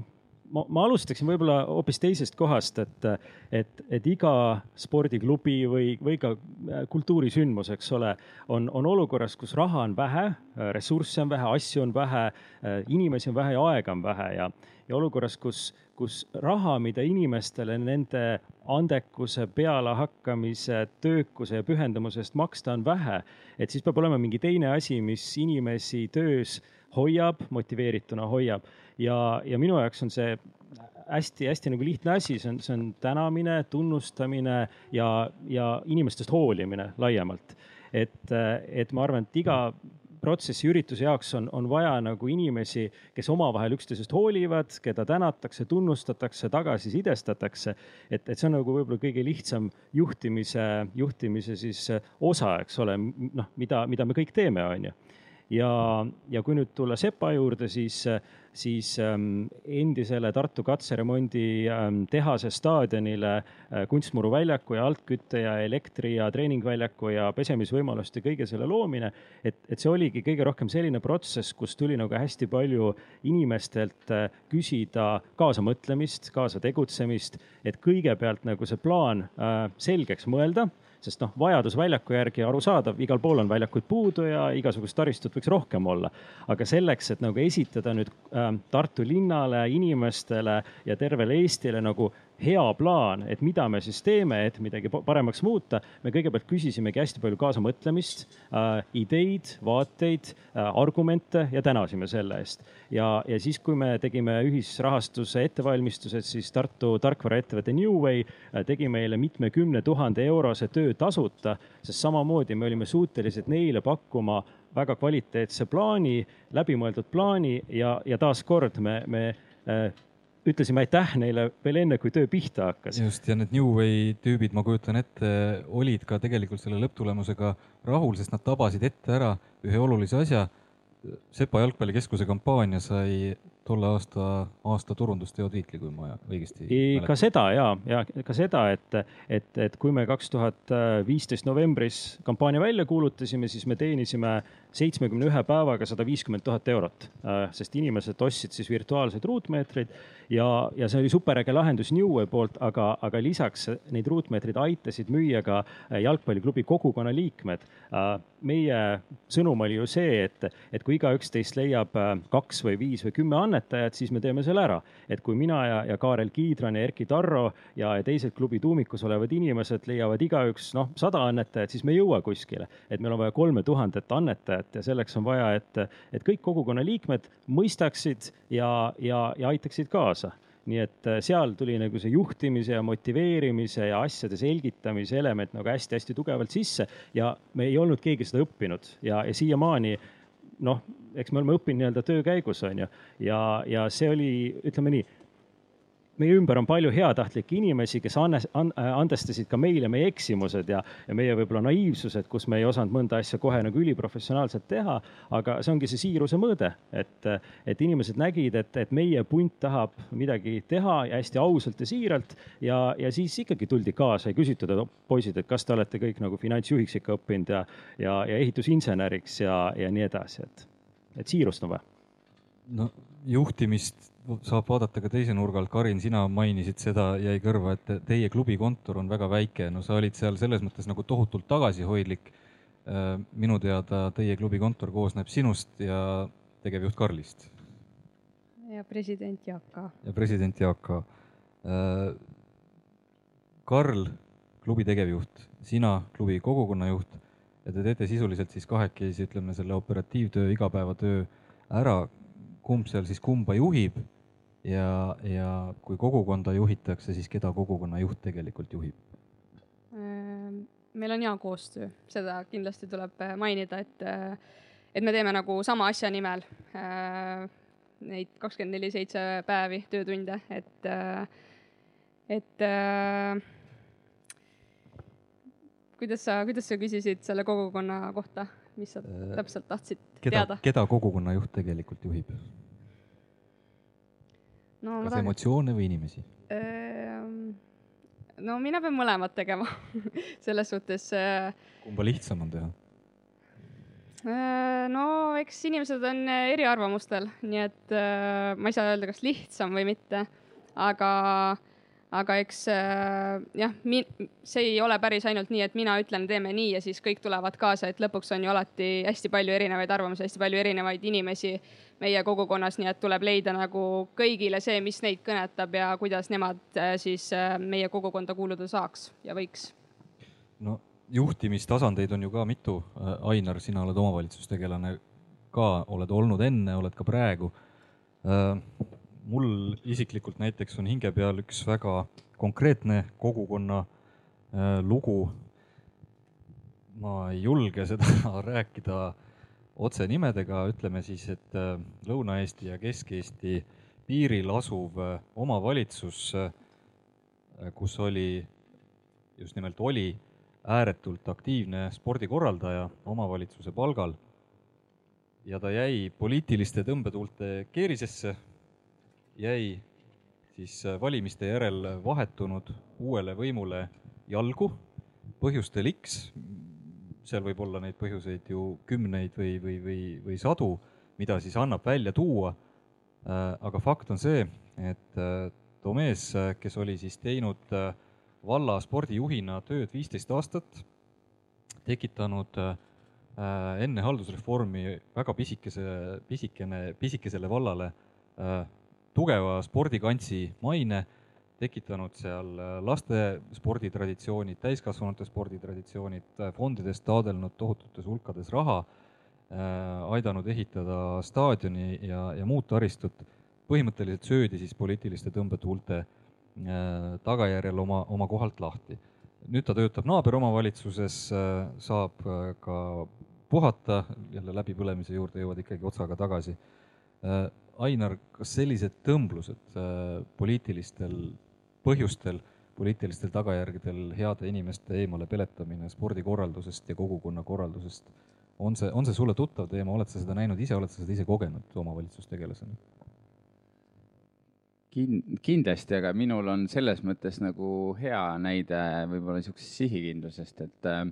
ma, ma alustaksin võib-olla hoopis teisest kohast, et, et, et iga spordiklubi või, või ka äh, kultuurisündmus, eks ole, on, on olukorras, kus raha on vähe, ressursse on vähe, asju on vähe, äh, inimesi on vähe ja aega on vähe ja, ja olukorras, kus, kus raha, mida inimestele nende andekuse, pealehakkamise, töökuse ja pühendumuse eest maksta on vähe, et siis peab olema mingi teine asi, mis inimesi töös hoiab, motiveerituna hoiab ja, ja minu jaoks on see hästi-hästi nagu lihtne asi, see on, see on tänamine, tunnustamine ja, ja inimestest hoolimine laiemalt. et, et ma arvan, et iga protsessi ürituse jaoks on, on vaja nagu inimesi, kes omavahel üksteisest hoolivad, keda tänatakse, tunnustatakse, tagasisidestatakse. et, et see on nagu võib-olla kõige lihtsam juhtimise, juhtimise siis osa, eks ole, noh, mida, mida me kõik teeme, on ju ja, ja kui nüüd tulla Sepa juurde, siis, siis ähm, endisele Tartu katseremondi ähm, tehase staadionile äh, kunstmuru väljaku ja altkütte ja elektri ja treeningväljaku ja pesemisvõimaluste kõige selle loomine. et, et see oligi kõige rohkem selline protsess, kus tuli nagu hästi palju inimestelt äh, küsida kaasamõtlemist, kaasa tegutsemist, et kõigepealt nagu see plaan äh, selgeks mõelda sest noh, vajadus väljaku järgi arusaadav, igal pool on väljakuid puudu ja igasugust taristut võiks rohkem olla. aga selleks, et nagu esitada nüüd äh, Tartu linnale, inimestele ja tervele Eestile nagu hea plaan, et mida me siis teeme, et midagi paremaks muuta. me kõigepealt küsisimegi hästi palju kaasamõtlemist äh,, ideid, vaateid äh,, argumente ja tänasime selle eest. ja, ja siis, kui me tegime ühisrahastuse ettevalmistused, siis Tartu tarkvaraettevõte Newway äh, tegi meile mitmekümne tuhande eurose töö tasuta, sest samamoodi me olime suutelised neile pakkuma väga kvaliteetse plaani, läbimõeldud plaani ja, ja taaskord me, me äh, ütlesime aitäh neile veel enne, kui töö pihta hakkas. just ja need New Way tüübid, ma kujutan ette, olid ka tegelikult selle lõpptulemusega rahul, sest nad tabasid ette ära ühe olulise asja. Sepa jalgpallikeskuse kampaania sai tolle aasta, aasta turundusteo tiitli, kui ma õigesti ka seda ja, ja ka seda, et, et, et kui me kaks tuhat viisteist novembris kampaania välja kuulutasime, siis me teenisime seitsmekümne ühe päevaga sada viiskümmend tuhat eurot, sest inimesed ostsid siis virtuaalseid ruutmeetreid ja, ja see oli superäge lahendus Newway poolt, aga, aga lisaks neid ruutmeetreid aitasid müüa ka jalgpalliklubi kogukonna liikmed. meie sõnum oli ju see, et, et kui igaüks teist leiab kaks või viis või kümme annetajat, siis me teeme selle ära. et kui mina ja, ja Kaarel Kiidran ja Erkki Tarro ja teised klubi tuumikus olevad inimesed leiavad igaüks noh, sada annetajat, siis me ei jõua kuskile. et meil on vaja kolme tuhandet annetajat ja selleks on vaja, et, et kõik kogukonna liikmed mõistaksid ja, ja, ja aitaksid kaasa. Nii et äh, seal tuli nagu see juhtimise ja motiveerimise ja asjade selgitamise element nagu hästi-hästi tugevalt sisse ja me ei olnud keegi seda õppinud. Ja, ja siiamaani noh, eks me oleme õppinud nii-öelda töö käigus, on ju, ja, ja see oli, ütleme nii meie ümber on palju heatahtlikke inimesi, kes anne, an, andestasid ka meile meie eksimused ja, ja meie võib-olla naiivsused, kus me ei osanud mõnda asja kohe nagu üliprofessionaalselt teha. aga see ongi see siiruse mõõde, et, et inimesed nägid, et, et meie punt tahab midagi teha ja hästi ausalt ja siiralt ja, ja siis ikkagi tuldi kaasa ja küsitud, et poisid, et kas te olete kõik nagu finantsjuhiks ikka õppinud ja, ja, ja ehitusinseneriks ja, ja nii edasi, et, et siirust on vaja. no juhtimist saab vaadata ka teise nurga alt. Karin, sina mainisid seda, jäi kõrva, et teie klubi kontor on väga väike. no sa olid seal selles mõttes nagu tohutult tagasihoidlik. Äh, minu teada teie klubi kontor koosneb sinust ja tegevjuht Karlist. ja president Jaak A. ja president Jaak A. Äh, Karl, klubi tegevjuht, sina, klubi kogukonnajuht ja te teete sisuliselt siis kahekesi, ütleme selle operatiivtöö, igapäevatöö ära. kumb seal siis kumba juhib ja, ja kui kogukonda juhitakse, siis keda kogukonna juht tegelikult juhib? Ehm, meil on hea koostöö, seda kindlasti tuleb äh, mainida, et, äh, et me teeme nagu sama asja nimel äh, neid kakskümmend neli seitse päevi, töötunde, et, et kuidas sa, kuidas sa küsisid selle kogukonna kohta, mis sa täpselt tahtsid keda, teada? keda kogukonna juht tegelikult juhib? No, kas tahan... emotsioone või inimesi? Ehm, no mina pean mõlemat tegema selles suhtes. Äh, kumba lihtsam on teha? Äh, no eks inimesed on eriarvamustel, nii et äh, ma ei saa öelda, kas lihtsam või mitte, aga aga eks äh, jah, see ei ole päris ainult nii, et mina ütlen, teeme nii ja siis kõik tulevad kaasa, et lõpuks on ju alati hästi palju erinevaid arvamusi, hästi palju erinevaid inimesi meie kogukonnas, nii et tuleb leida nagu kõigile see, mis neid kõnetab ja kuidas nemad äh, siis äh, meie kogukonda kuuluda saaks ja võiks. no juhtimistasandeid on ju ka mitu. Ainar, sina oled omavalitsustegelane ka, oled olnud enne, oled ka praegu mul isiklikult näiteks on hinge peal üks väga konkreetne kogukonna äh, lugu. ma ei julge seda rääkida otse nimedega, ütleme siis, et äh, Lõuna-Eesti ja Kesk-Eesti piiril asuv äh, omavalitsus, kus oli, just nimelt oli ääretult aktiivne spordikorraldaja omavalitsuse palgal. Ja ta jäi poliitiliste tõmbetuulte keerisesse jäi siis äh, valimiste järel vahetunud uuele võimule jalgu põhjustel X, seal võib olla neid põhjuseid ju kümneid või, või, või, või sadu, mida siis annab välja tuua. Äh, aga fakt on see, et äh, too mees, kes oli siis teinud valla spordijuhina tööd viisteist aastat, tekitanud enne haldusreformi väga pisikese, pisikene, pisikesele vallale tugeva spordikantsi maine, tekitanud seal äh, laste sporditraditsioonid, täiskasvanute sporditraditsioonid, äh, fondidest taodelnud tohututes hulkades raha, äh, aidanud ehitada staadioni ja, ja muud taristut. põhimõtteliselt söödi siis poliitiliste tõmbetuulte tagajärjel oma, oma kohalt lahti. nüüd ta töötab naaberomavalitsuses, saab ka puhata, jälle läbipõlemise juurde jõuad ikkagi otsaga tagasi Ainar, kas sellised tõmblused äh, poliitilistel põhjustel, poliitilistel tagajärgedel heade inimeste eemale peletamine spordikorraldusest ja kogukonnakorraldusest, on see, on see sulle tuttav teema, oled sa seda näinud ise, oled sa seda ise kogenud omavalitsustegelasena? Kin-, kindlasti, aga minul on selles mõttes nagu hea näide võib-olla niisugusest sihikindlusest, et äh,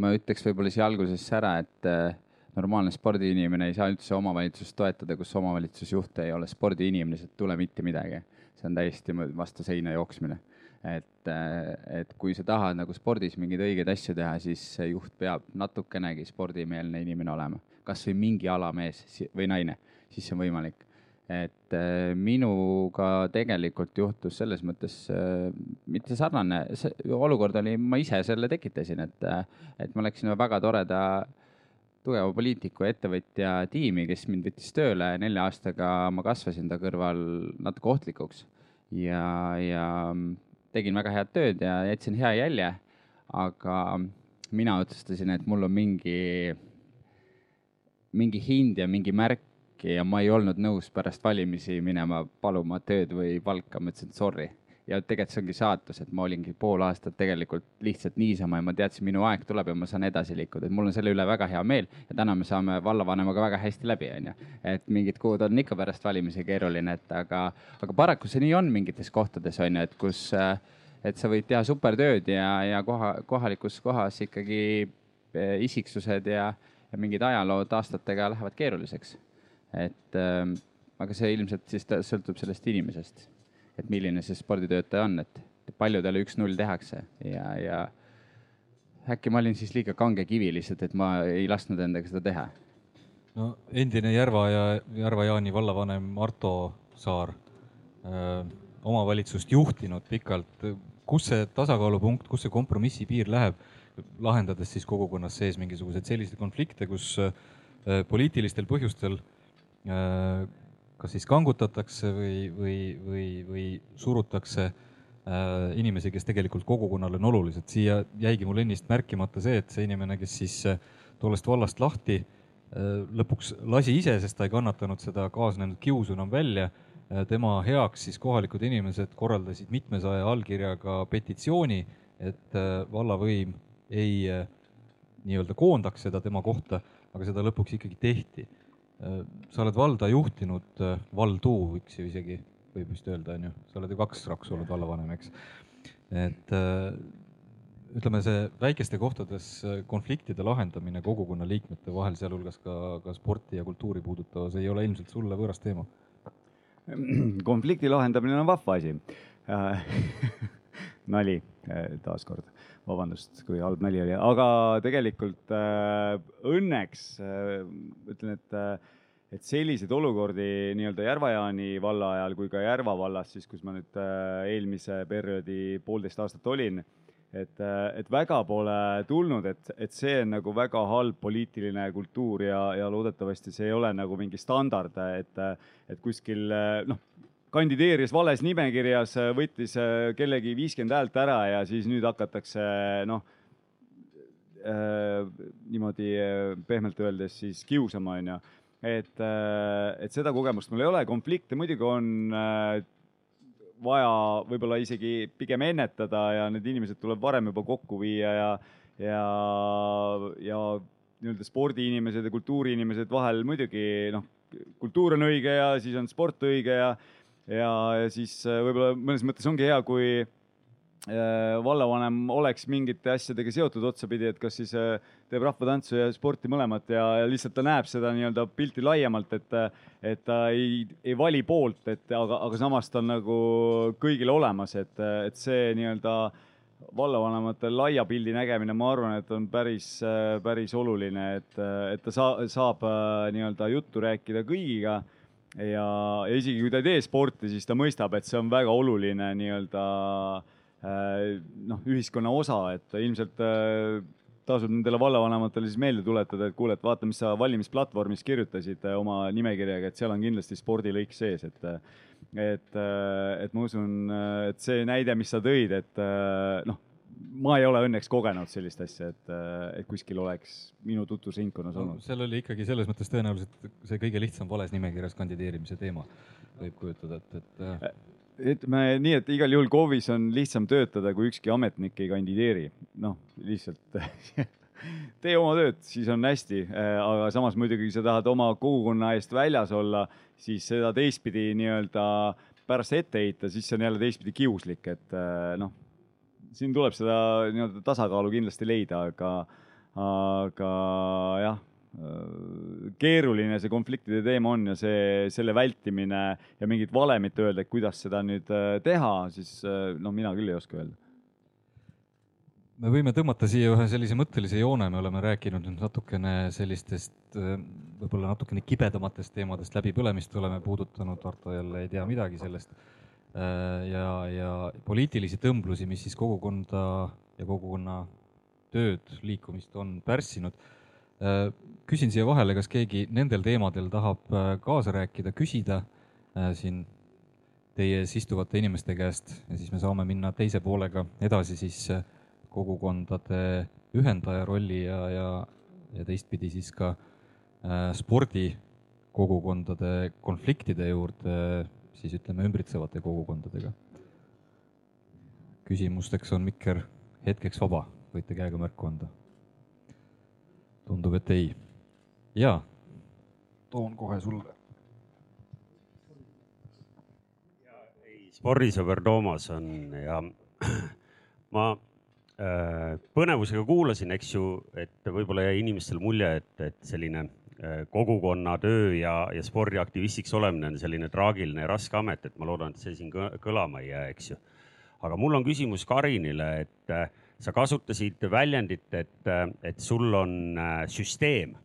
ma ütleks võib-olla siia algusesse ära, et äh, normaalne spordiinimene ei saa üldse omavalitsust toetada, kus omavalitsusjuht ei ole spordiinimene, sealt ei tule mitte midagi. see on täiesti vastu seina jooksmine. et, et kui sa tahad nagu spordis mingeid õigeid asju teha, siis juht peab natukenegi spordimeelne inimene olema, kasvõi mingi ala mees või naine, siis see on võimalik et äh, minuga tegelikult juhtus selles mõttes äh, mitte sarnane, see olukord oli, ma ise selle tekitasin, et, äh, et ma läksin väga toreda tugeva poliitiku ja ettevõtja tiimi, kes mind võttis tööle, nelja aastaga ma kasvasin ta kõrval natuke ohtlikuks ja, ja tegin väga head tööd ja jätsin hea jälje. aga mina otsustasin, et mul on mingi, mingi hind ja mingi märk ja ma ei olnud nõus pärast valimisi minema paluma tööd või palka, ma ütlesin sorry ja tegelikult see ongi saatus, et ma olingi pool aastat tegelikult lihtsalt niisama ja ma teadsin, minu aeg tuleb ja ma saan edasi liikuda, et mul on selle üle väga hea meel ja täna me saame vallavanemaga väga hästi läbi, onju. et mingid kuud on ikka pärast valimisi keeruline, et aga, aga paraku see nii on mingites kohtades onju, et kus, et sa võid teha supertööd ja, ja koha, kohalikus kohas ikkagi eh, isiksused ja, ja mingid ajalood aastatega lähevad keeruliseks. et ähm, aga see ilmselt siis sõltub sellest inimesest et milline see sporditöötaja on, et paljudele üks-null tehakse ja, ja äkki ma olin siis liiga kange kivi lihtsalt, et ma ei lasknud endaga seda teha. no endine Järva ja Järva-Jaani vallavanem Arto Saar öö, omavalitsust juhtinud pikalt, kus see tasakaalupunkt, kus see kompromissipiir läheb, lahendades siis kogukonnas sees mingisuguseid selliseid konflikte, kus öö, poliitilistel põhjustel öö, kas siis kangutatakse või, või, või, või surutakse äh, inimesi, kes tegelikult kogukonnale on olulised. siia jäigi mul ennist märkimata see, et see inimene, kes siis äh, tollest vallast lahti äh, lõpuks lasi ise, sest ta ei kannatanud seda kaasnenud kiusu enam välja tema heaks siis kohalikud inimesed korraldasid mitmesaja allkirjaga petitsiooni, et vallavõim ei nii-öelda koondaks seda tema kohta, aga seda lõpuks ikkagi tehti sa oled valda juhtinud, äh, valdu võiks ju isegi, võib vist öelda, on ju, sa oled ju kaks raksu olnud vallavanem, eks. et äh, ütleme, see väikeste kohtades konfliktide lahendamine kogukonna liikmete vahel, sealhulgas ka, ka sporti ja kultuuri puudutavas, ei ole ilmselt sulle võõras teema? konflikti lahendamine on vahva asi nali taaskord vabandust, kui halb nali oli, aga tegelikult äh, õnneks äh, ütlen, et äh, et selliseid olukordi nii-öelda Järva-Jaani valla ajal kui ka Järva vallas, siis kus ma nüüd äh, eelmise perioodi poolteist aastat olin, et, äh, et väga pole tulnud, et, et see on nagu väga halb poliitiline kultuur ja, ja loodetavasti see ei ole nagu mingi standard, et, et kuskil noh, kandideeris vales nimekirjas, võttis äh, kellegi viiskümmend häält ära ja siis nüüd hakatakse noh äh,, niimoodi äh, pehmelt öeldes siis kiusama, onju. et äh,, et seda kogemust mul ei ole, konflikte muidugi on äh, vaja võib-olla isegi pigem ennetada ja need inimesed tuleb varem juba kokku viia ja, ja, ja nii-öelda spordiinimesed ja kultuuriinimesed vahel muidugi noh, kultuur on õige ja siis on sport õige ja ja, siis äh, võib-olla mõnes mõttes ongi hea, kui äh, vallavanem oleks mingite asjadega seotud otsapidi, et kas siis äh, teeb rahvatantsu ja sporti mõlemat ja, ja lihtsalt ta näeb seda nii-öelda pilti laiemalt, et, et ta ei, ei vali poolt, et aga, aga samas ta on nagu kõigil olemas, et, et see nii-öelda vallavanemate laia pildi nägemine, ma arvan, et on päris, päris oluline, et, et ta saa, saab nii-öelda juttu rääkida kõigiga ja, isegi kui ta ei tee sporti, siis ta mõistab, et see on väga oluline nii-öelda noh, ühiskonna osa, et ilmselt tasub nendele vallavanematele siis meelde tuletada, et kuule, et vaata, mis sa valimisplatvormis kirjutasid äh, oma nimekirjaga, et seal on kindlasti spordilõik sees, et et, äh, et ma usun, äh, et see näide, mis sa tõid, et noh, ma ei ole õnneks kogenud sellist asja, et, et kuskil oleks minu tutvusringkonnas no, olnud. seal oli ikkagi selles mõttes tõenäoliselt see kõige lihtsam vales nimekirjas kandideerimise teema, võib kujutada, et, et ütleme nii, et igal juhul KOV-is on lihtsam töötada, kui ükski ametnik ei kandideeri. noh, lihtsalt tee oma tööd, siis on hästi. aga samas muidugi, kui sa tahad oma kogukonna eest väljas olla, siis seda teistpidi nii-öelda pärast ette heita, siis see on jälle teistpidi kiuslik, et noh, siin tuleb seda nii-öelda tasakaalu kindlasti leida, aga, aga jah Äh, keeruline see konfliktide teema on ja see, selle vältimine ja mingit valemit öelda, et kuidas seda nüüd äh, teha, siis äh, noh, mina küll ei oska öelda. me võime tõmmata siia ühe sellise mõttelise joone, me oleme rääkinud nüüd natukene sellistest võib-olla natukene kibedamatest teemadest, läbipõlemist oleme puudutanud, Arto jälle ei tea midagi sellest. Ja, ja poliitilisi tõmblusi, mis siis kogukonda ja kogukonna tööd, liikumist on pärssinud. Äh, küsin siia vahele, kas keegi nendel teemadel tahab äh, kaasa rääkida, küsida äh, siin teie ees istuvate inimeste käest. Ja siis me saame minna teise poolega edasi siis kogukondade ühendaja rolli ja, ja, ja teistpidi siis ka spordikogukondade konfliktide juurde, siis ütleme ümbritsevate kogukondadega. küsimusteks on mikker hetkeks vaba, võite käega märku anda tundub, et ei. ja, toon kohe sulle. spordisõber Toomas on ja ma äh, põnevusega kuulasin, eks ju, et võib-olla jäi inimestel mulje, et, et selline kogukonnatöö ja, ja spordiaktivistiks olemine on selline traagiline ja raske amet, et ma loodan, et see siin kõlama ei jää, eks ju. aga mul on küsimus Karinile, et äh, sa kasutasid väljendit, et, et sul on äh, süsteem.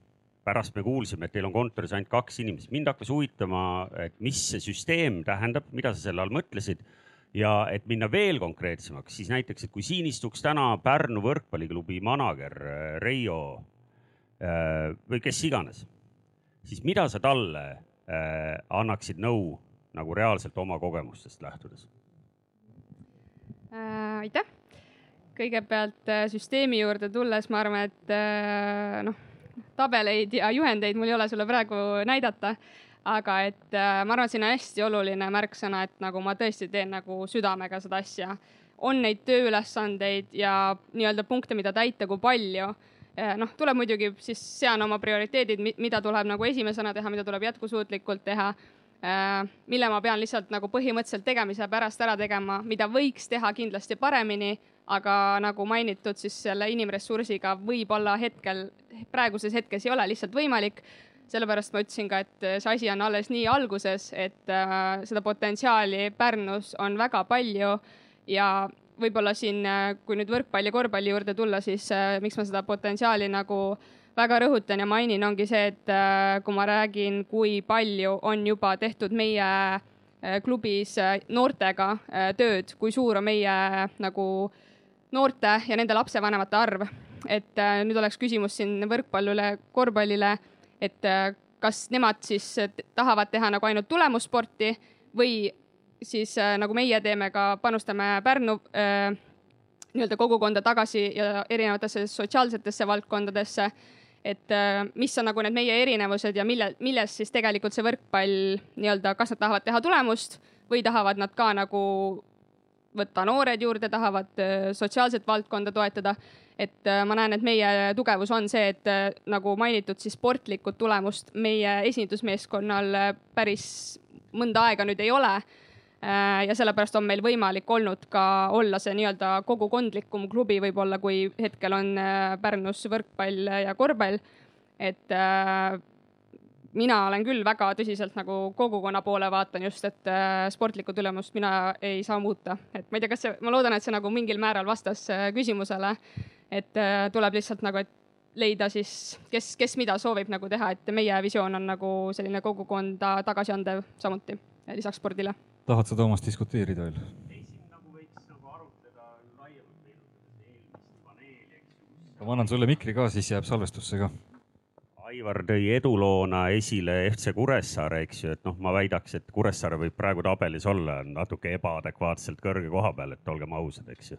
pärast me kuulsime, et teil on kontoris ainult kaks inimest. mind hakkas huvitama, et mis see süsteem tähendab, mida sa selle all mõtlesid ja et minna veel konkreetsemaks, siis näiteks, et kui siin istuks täna Pärnu võrkpalliklubi manager äh, Reio äh, või kes iganes, siis mida sa talle annaksid nõu nagu reaalselt oma kogemustest lähtudes äh,? aitäh kõigepealt äh, süsteemi juurde tulles, ma arvan, et äh, noh, tabeleid ja juhendeid mul ei ole sulle praegu näidata. aga et äh, ma arvan, et siin on hästi oluline märksõna, et nagu ma tõesti teen nagu südamega seda asja. on neid tööülesandeid ja nii-öelda punkte, mida täita, kui palju noh, tuleb muidugi siis sean oma prioriteedid, mida tuleb nagu esimesena teha, mida tuleb jätkusuutlikult teha mille ma pean lihtsalt nagu põhimõtteliselt tegemise pärast ära tegema, mida võiks teha kindlasti paremini, aga nagu mainitud, siis selle inimressursiga võib-olla hetkel, praeguses hetkes ei ole lihtsalt võimalik. sellepärast ma ütlesin ka, et see asi on alles nii alguses, et äh, seda potentsiaali Pärnus on väga palju ja võib-olla siin, äh, kui nüüd võrkpalli ja korvpalli juurde tulla, siis äh, miks ma seda potentsiaali nagu väga rõhutan ja mainin, ongi see, et äh, kui ma räägin, kui palju on juba tehtud meie klubis noortega tööd, kui suur on meie nagu noorte ja nende lapsevanemate arv. et nüüd oleks küsimus siin võrkpallile, korvpallile, et kas nemad siis tahavad teha nagu ainult tulemussporti või siis äh, nagu meie teeme ka, panustame Pärnu äh, nii-öelda kogukonda tagasi ja erinevatesse sotsiaalsetesse valdkondadesse. et äh, mis on nagu need meie erinevused ja mille, milles siis tegelikult see võrkpall nii-öelda, kas nad tahavad teha tulemust või tahavad nad ka nagu võtta noored juurde, tahavad sotsiaalset valdkonda toetada. et ma näen, et meie tugevus on see, et nagu mainitud, siis sportlikut tulemust meie esindusmeeskonnal päris mõnda aega nüüd ei ole. Ja sellepärast on meil võimalik olnud ka olla see nii-öelda kogukondlikum klubi võib-olla, kui hetkel on Pärnus võrkpall ja korvpall. et mina olen küll väga tõsiselt nagu kogukonna poole vaatan just, et äh, sportlikku tulemust mina ei saa muuta, et ma ei tea, kas see, ma loodan, et see nagu mingil määral vastas äh, küsimusele. et äh, tuleb lihtsalt nagu, et leida siis, kes, kes mida soovib nagu teha, et meie visioon on nagu selline kogukonda tagasiandev samuti lisaks spordile. Tahad sa, Toomas, diskuteerida veel? ma annan sulle mikri ka, siis jääb salvestusse ka. Aivar tõi eduloona esile FC Kuressaare, eks ju, et noh, ma väidaks, et Kuressaare võib praegu tabelis olla natuke ebaadekvaatselt kõrge koha peal, et olgem ausad, eks ju.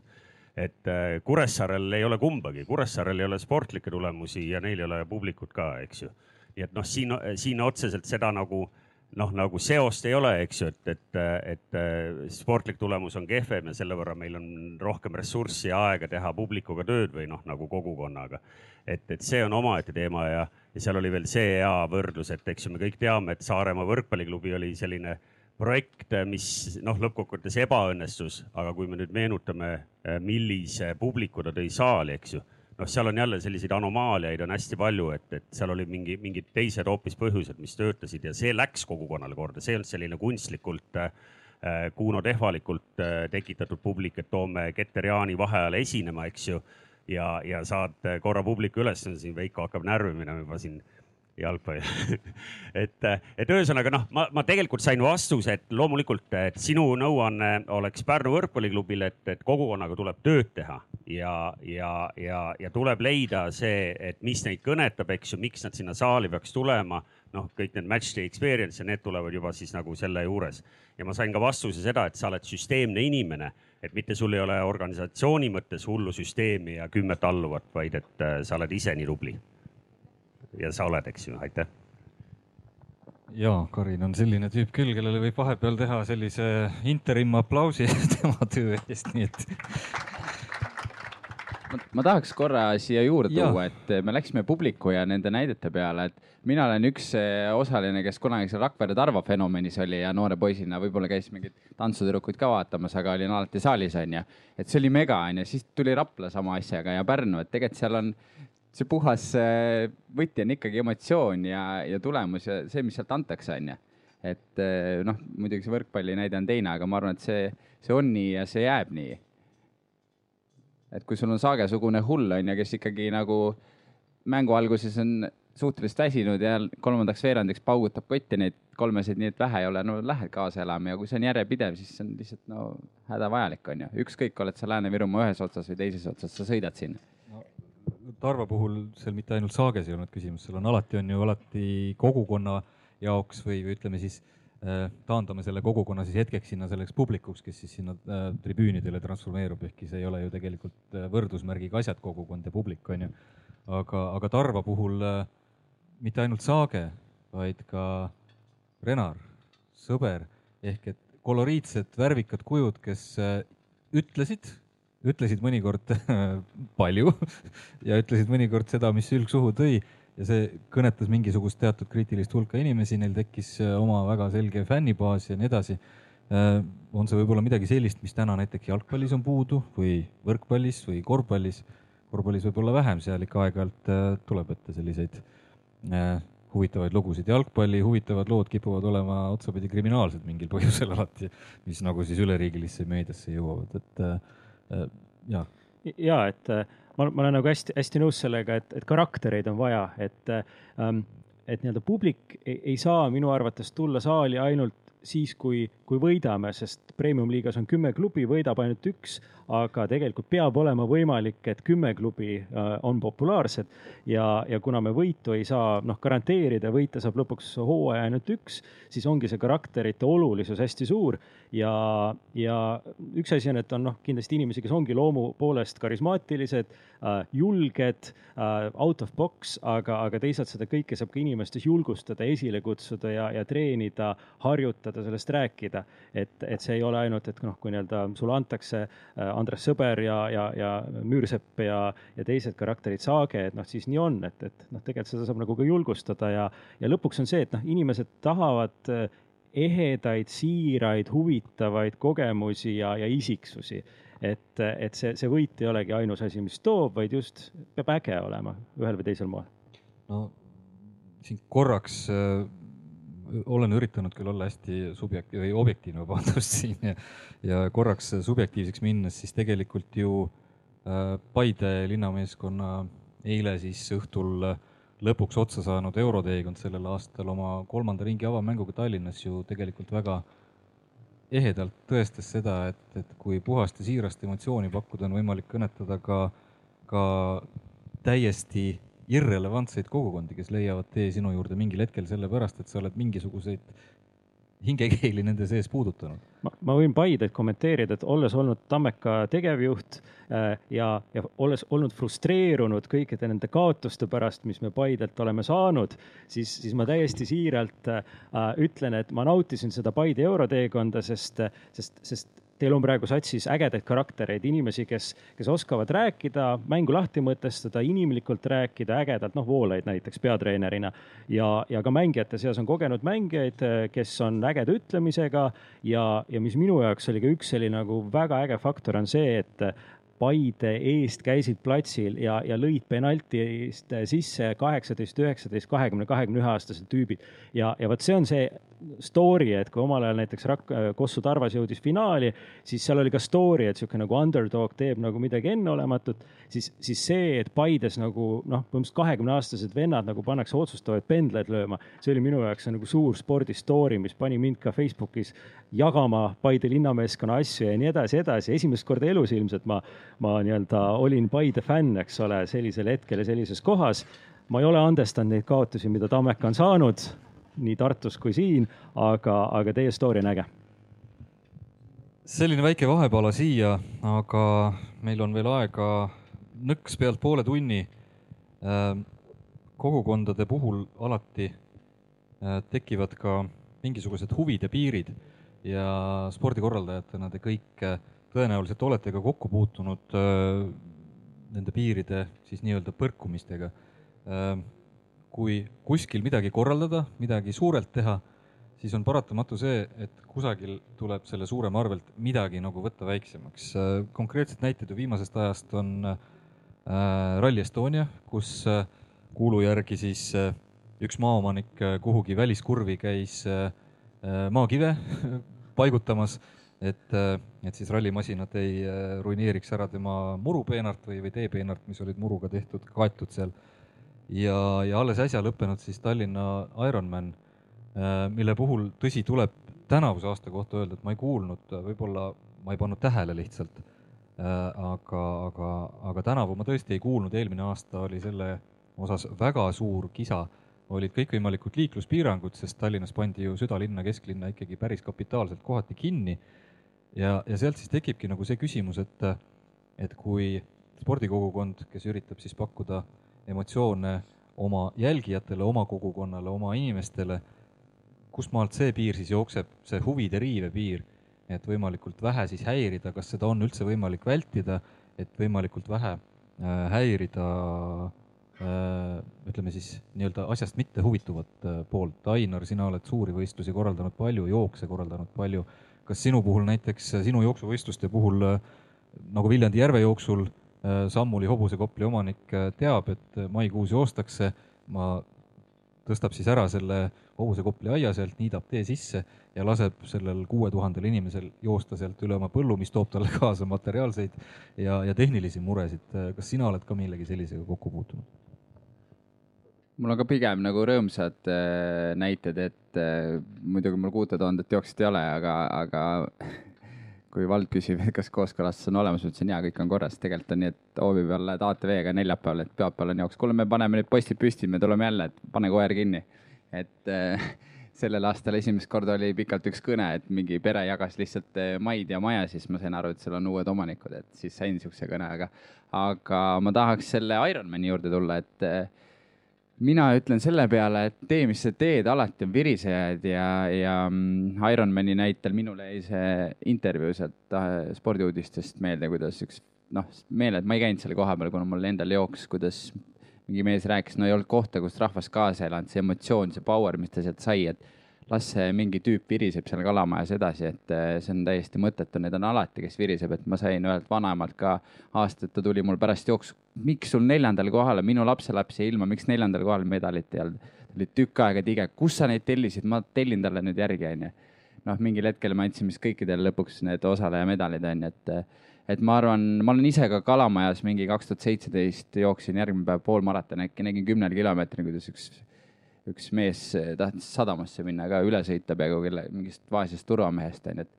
et äh, Kuressaarel ei ole kumbagi, Kuressaarel ei ole sportlikke tulemusi ja neil ei ole publikut ka, eks ju. nii et noh, siin, siin otseselt seda nagu noh, nagu seost ei ole, eks ju, et, et, et sportlik tulemus on kehvem ja selle võrra meil on rohkem ressurssi ja aega teha publikuga tööd või noh, nagu kogukonnaga. et, et see on omaette teema ja, ja seal oli veel see hea võrdlus, et eks ju me kõik teame, et Saaremaa võrkpalliklubi oli selline projekt, mis noh, lõppkokkuvõttes ebaõnnestus, aga kui me nüüd meenutame, millise publiku ta tõi saali, eks ju noh, seal on jälle selliseid anomaaliaid on hästi palju, et, et seal oli mingi, mingid teised hoopis põhjused, mis töötasid ja see läks kogukonnale korda, see ei olnud selline kunstlikult äh, Kuno Tehvalikult äh, tekitatud publik, et toome Keter Jaani vaheajal esinema, eks ju. ja, ja saad korra publiku üles, siin Veiko hakkab närvi minema juba siin jalgpalli et, et ühesõnaga noh, ma, ma tegelikult sain vastuse, et loomulikult, et sinu nõuanne oleks Pärnu võrkpalliklubile, et, et kogukonnaga tuleb tööd teha ja, ja, ja, ja tuleb leida see, et mis neid kõnetab, eks ju, miks nad sinna saali peaks tulema. noh, kõik need match day experience ja need tulevad juba siis nagu selle juures. ja ma sain ka vastuse seda, et sa oled süsteemne inimene, et mitte sul ei ole organisatsiooni mõttes hullu süsteemi ja kümmet alluvat, vaid et äh, sa oled ise nii tubli ja sa oled, eks ju, aitäh. ja Karin on selline tüüp küll, kellele võib vahepeal teha sellise interim aplausi tema töö eest, nii et. ma tahaks korra siia juurde tuua, et me läksime publiku ja nende näidete peale, et mina olen üks eh, osaline, kes kunagi seal Rakvere Tarva fenomenis oli ja noore poisina võib-olla käis mingeid tantsutüdrukuid ka vaatamas, aga olin alati saalis onju. et see oli mega onju, siis tuli Rapla sama asjaga ja Pärnu, et tegelikult seal on see puhas äh, võti on ikkagi emotsioon ja, ja tulemus ja see, mis sealt antakse, on ju. et äh, noh, muidugi see võrkpalli näide on teine, aga ma arvan, et see, see on nii ja see jääb nii. et kui sul on Saage-sugune hull, on ju, kes ikkagi nagu mängu alguses on suhteliselt väsinud ja kolmandaks veerandiks paugutab kotti neid kolmeseid, nii et vähe ei ole, no lähed kaasa elama ja kui see on järjepidev, siis see on lihtsalt no hädavajalik, on ju. ükskõik, oled sa Lääne-Virumaa ühes otsas või teises otsas, sa sõidad sinna Tarva puhul seal mitte ainult Saages ei olnud küsimus, seal on alati, on ju alati kogukonna jaoks või, või ütleme siis äh, taandame selle kogukonna siis hetkeks sinna selleks publikuks, kes siis sinna äh, tribüünidele transformeerub, ehkki see ei ole ju tegelikult äh, võrdusmärgiga asjad, kogukond ja publik on ju. aga, aga Tarva puhul mitte ainult Saage, vaid ka Renar, sõber ehk et koloriitsed, värvikad kujud, kes ütlesid ütlesid mõnikord palju ja ütlesid mõnikord seda, mis sülg suhu tõi ja see kõnetas mingisugust teatud kriitilist hulka inimesi, neil tekkis äh, oma väga selge fännibaas ja nii edasi. Äh, on see võib-olla midagi sellist, mis täna näiteks jalgpallis on puudu või võrkpallis või korvpallis? korvpallis võib-olla vähem, seal ikka aeg-ajalt äh, tuleb ette selliseid huvitavaid lugusid. jalgpalli huvitavad lood kipuvad olema otsapidi kriminaalsed mingil põhjusel alati, mis nagu siis üleriigilisse meediasse jõuavad, et ja. ja et äh, ma, ma olen nagu hästi-hästi nõus sellega, et, et karaktereid on vaja, et ähm,, et nii-öelda publik ei, ei saa minu arvates tulla saali ainult siis, kui, kui võidame, sest premium-liigas on kümme klubi, võidab ainult üks, aga tegelikult peab olema võimalik, et kümme klubi äh, on populaarsed ja, ja kuna me võitu ei saa noh garanteerida, võita saab lõpuks hooaja ainult üks, siis ongi see karakterite olulisus hästi suur ja, ja üks asi on, et on noh, kindlasti inimesi, kes ongi loomu poolest karismaatilised äh,, julged äh,, out of box, aga, aga teisalt seda kõike saab ka inimestes julgustada, esile kutsuda ja, ja treenida, harjutada, sellest rääkida. et, et see ei ole ainult, et noh, kui nii-öelda sulle antakse äh, Andres Sõber ja, ja, ja Müürsepp ja, ja teised karakterid Saage, et noh, siis nii on, et, et noh, tegelikult seda saab nagu ka julgustada ja, ja lõpuks on see, et noh, inimesed tahavad eh, ehedaid, siiraid, huvitavaid kogemusi ja, ja isiksusi. et, et see, see võit ei olegi ainus asi, mis toob, vaid just peab äge olema ühel või teisel moel. no siin korraks äh, olen üritanud küll olla hästi subjektiivne või objektiivne, vabandust siin ja, ja korraks subjektiivseks minnes, siis tegelikult ju äh, Paide linnameeskonna eile siis õhtul lõpuks otsa saanud euroteekond sellel aastal oma kolmanda ringi avamänguga Tallinnas ju tegelikult väga ehedalt tõestas seda, et, et kui puhast ja siirast emotsiooni pakkuda, on võimalik kõnetada ka, ka täiesti irrelevantseid kogukondi, kes leiavad tee sinu juurde mingil hetkel sellepärast, et sa oled mingisuguseid hingekeeli nende sees puudutanud. ma, võin Paidet kommenteerida, et olles olnud Tammeka tegevjuht äh, ja, ja olles olnud frustreerunud kõikide nende kaotuste pärast, mis me Paidelt oleme saanud, siis, siis ma täiesti siiralt äh, ütlen, et ma nautisin seda Paide euroteekonda, sest, sest, sest teil on praegu satsis ägedaid karaktereid, inimesi, kes, kes oskavad rääkida, mängu lahti mõtestada, inimlikult rääkida, ägedalt, noh, Voolaid näiteks peatreenerina. ja, ja ka mängijate seas on kogenud mängijaid, kes on ägeda ütlemisega ja, ja mis minu jaoks oli ka üks selline nagu väga äge faktor, on see, et Paide eest käisid platsil ja, ja lõid penaltist sisse kaheksateist, üheksateist, kahekümne, kahekümne ühe aastased tüübid. ja, ja vot see on see story, et kui omal ajal näiteks Rak-, Kossu Tarvas jõudis finaali, siis seal oli ka story, et niisugune nagu underdog teeb nagu midagi enneolematut, siis, siis see, et Paides nagu noh, põhimõtteliselt kahekümneaastased vennad nagu pannakse otsustavaid pendleid lööma, see oli minu jaoks nagu suur spordistory, mis pani mind ka Facebookis jagama Paide linnameeskonna asju ja nii edasi, edasi. esimest korda elus ilmselt ma, ma nii-öelda olin Paide fänn, eks ole, sellisel hetkel ja sellises kohas ma ei ole andestanud neid kaotusi, mida Tammeka on saanud, nii Tartus kui siin, aga, aga teie story on äge. selline väike vahepala siia, aga meil on veel aega nõks pealt poole tunni. Ähm, kogukondade puhul alati äh, tekivad ka mingisugused huvid ja piirid ja spordikorraldajatena te kõik äh, tõenäoliselt olete ka kokku puutunud äh, nende piiride siis nii-öelda põrkumistega kui kuskil midagi korraldada, midagi suurelt teha, siis on paratamatu see, et kusagil tuleb selle suurema arvelt midagi nagu võtta väiksemaks. konkreetsed näited ju viimasest ajast on äh, Rally Estonia, kus äh, kuulu järgi siis äh, üks maaomanik äh, kuhugi väliskurvi käis äh, äh maakive paigutamas, et, äh, et siis rallimasinad ei äh, ruineeriks ära tema murupeenart või, või teepeenart, mis olid muruga tehtud, kaetud seal ja, ja alles äsja lõppenud siis Tallinna Ironman, äh, mille puhul, tõsi, tuleb tänavuse aasta kohta öelda, et ma ei kuulnud, võib-olla ma ei pannud tähele lihtsalt. Äh, aga, aga, aga tänavu ma tõesti ei kuulnud, eelmine aasta oli selle osas väga suur kisa, olid kõikvõimalikud liikluspiirangud, sest Tallinnas pandi ju südalinna, kesklinna ikkagi päris kapitaalselt kohati kinni. ja, ja sealt siis tekibki nagu see küsimus, et, et kui spordikogukond, kes üritab siis pakkuda äh, emotsioone oma jälgijatele, oma kogukonnale, oma inimestele. kust maalt see piir siis jookseb, see huvide riive piir, et võimalikult vähe siis häirida, kas seda on üldse võimalik vältida, et võimalikult vähe äh, häirida äh, ütleme siis nii-öelda asjast mitte huvituvat äh, poolt. Ainar, sina oled suuri võistlusi korraldanud palju, jookse korraldanud palju. kas sinu puhul näiteks, sinu jooksuvõistluste puhul nagu Viljandi järve jooksul Äh, Sammuli hobusekopli omanik äh, teab, et äh, maikuus joostakse, ma tõstab siis ära selle hobusekopli aia sealt, niidab tee sisse ja laseb sellel kuue tuhandel inimesel joosta sealt üle oma põllu, mis toob talle kaasa materiaalseid ja, ja tehnilisi muresid. kas sina oled ka millegi sellisega kokku puutunud? mul on ka pigem nagu rõõmsad näited, et muidugi mul kuute tuhandet jooksjat ei ole, aga, aga kui vald küsib, et kas kooskõlastus on olemas, ma ütlesin jaa, kõik on korras. tegelikult on nii, et hoovi peal lähed ATV-ga neljapäeval, et pühapäeval on jooks. kuule, me paneme nüüd postid püsti, me tuleme jälle, et pane koer kinni. et äh, sellel aastal esimest korda oli pikalt üks kõne, et mingi pere jagas lihtsalt äh, maid ja maja, siis ma sain aru, et seal on uued omanikud, et siis sain niisuguse kõne, aga, aga ma tahaks selle Ironmani juurde tulla, et äh, mina ütlen selle peale, et tee, mis sa teed, alati on virisejad ja, ja mm, Ironmani näitel minule jäi see intervjuu sealt spordiuudistest meelde, kuidas üks noh, meelde, et ma ei käinud selle koha peal, kuna mul endal jooks, kuidas mingi mees rääkis, no ei olnud kohta, kus rahvas kaasa elanud, see emotsioon, see power, mis ta sealt sai, et las see mingi tüüp viriseb seal kalamajas edasi, et eh, see on täiesti mõttetu, neid on alati, kes viriseb, et ma sain ühelt vanaemalt ka aasta, et ta tuli mul pärast jooksu. miks sul neljandal kohal on, minu lapselaps jäi ilma, miks neljandal kohal medalit ei olnud? ta oli tükk aega tige, kus sa neid tellisid, ma tellin talle nüüd järgi, onju. noh, mingil hetkel me andsime siis kõikidele lõpuks need osalejamedalid, onju, et et ma arvan, ma olen ise ka Kalamajas mingi kaks tuhat seitseteist jooksin järgmine päev poolmaratoni äkki, nägin kümnel kilomeetril, kuidas üks üks mees tahtis sadamasse minna ka üle sõita peaaegu kelle mingist vaesest turvamehest onju, et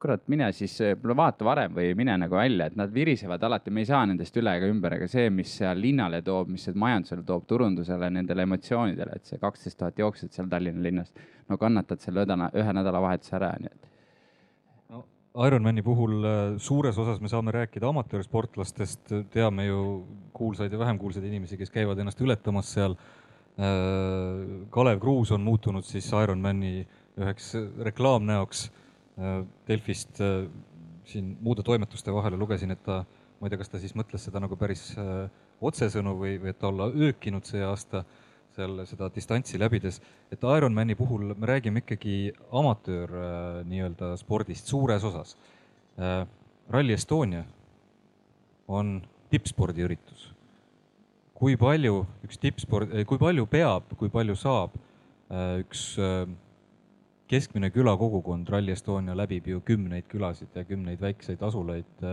kurat, mine siis vaata varem või mine nagu välja, et nad virisevad alati, me ei saa nendest üle ega ümber, aga see, mis seal linnale toob, mis majandusele toob, turundusele, nendele emotsioonidele, et see kaksteist tuhat jooksjat seal Tallinna linnas, no kannatad selle ühe nädalavahetuse ära, nii et. Ironmani puhul äh, suures osas me saame rääkida amatöörsportlastest, teame ju kuulsaid ja vähem kuulsaid inimesi, kes käivad ennast ületamas seal Kalev Kruus on muutunud siis Ironmani üheks reklaamnäoks. Äh, Delfist äh, siin muude toimetuste vahele lugesin, et ta, ma ei tea, kas ta siis mõtles seda nagu päris otsesõnu või, või et olla öökinud see aasta seal seda distantsi läbides, et Ironmani puhul me räägime ikkagi amatöör nii-öelda spordist suures osas. Rally Estonia on tippspordiüritus kui palju üks tippsport, eh, kui palju peab, kui palju saab eh, üks eh, keskmine külakogukond, Rally Estonia läbib ju kümneid külasid ja kümneid väikseid asulaid.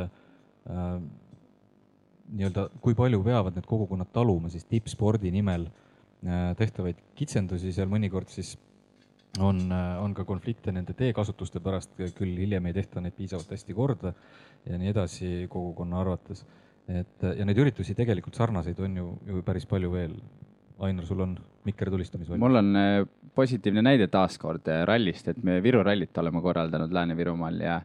nii-öelda, kui palju peavad need kogukonnad taluma siis tippspordi nimel tehtavaid kitsendusi, seal mõnikord siis on, on ka konflikte nende teekasutuste pärast, küll hiljem ei tehta neid piisavalt hästi korda ja nii edasi kogukonna arvates et ja neid üritusi tegelikult sarnaseid on ju, ju päris palju veel. Ainar, sul on mikker tulistamisvalmis? mul on äh, positiivne näide taaskord äh, rallist, et me Viru rallit oleme korraldanud Lääne-Virumaal ja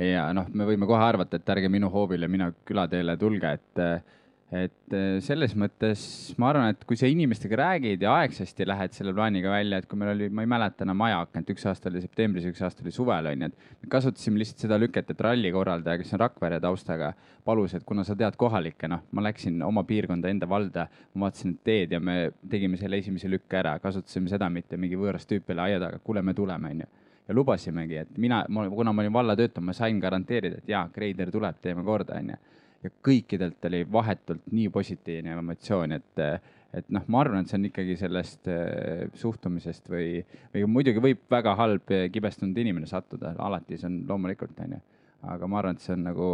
ja noh, me võime kohe arvata, et ärge minu hoovile, minu külateele tulge, et äh, et äh, selles mõttes ma arvan, et kui sa inimestega räägid ja aegsasti lähed selle plaaniga välja, et kui meil oli, ma ei mäleta enam ajaakent, üks aasta oli septembris, üks aasta oli suvel onju, et me kasutasime lihtsalt seda lüket, et ralli korraldaja, kes on Rakvere taustaga, palus, et kuna sa tead kohalikke, noh, ma läksin oma piirkonda, enda valda, ma vaatasin teed ja me tegime selle esimese lükke ära, kasutasime seda, mitte mingi võõras tüüp oli aia taga, kuule, me tuleme onju ja lubasimegi, et mina, kuna ma olin vallatöötaja, ma sain garanteerida, et jaa, Greider tuleb, teeme korda, onju ja kõikidelt oli vahetult nii positiivne emotsioon, et, et noh, ma arvan, et see on ikkagi sellest äh, suhtumisest või, või muidugi võib väga halb kibestunud inimene sattuda, alati see on loomulikult, onju. aga ma arvan, et see on nagu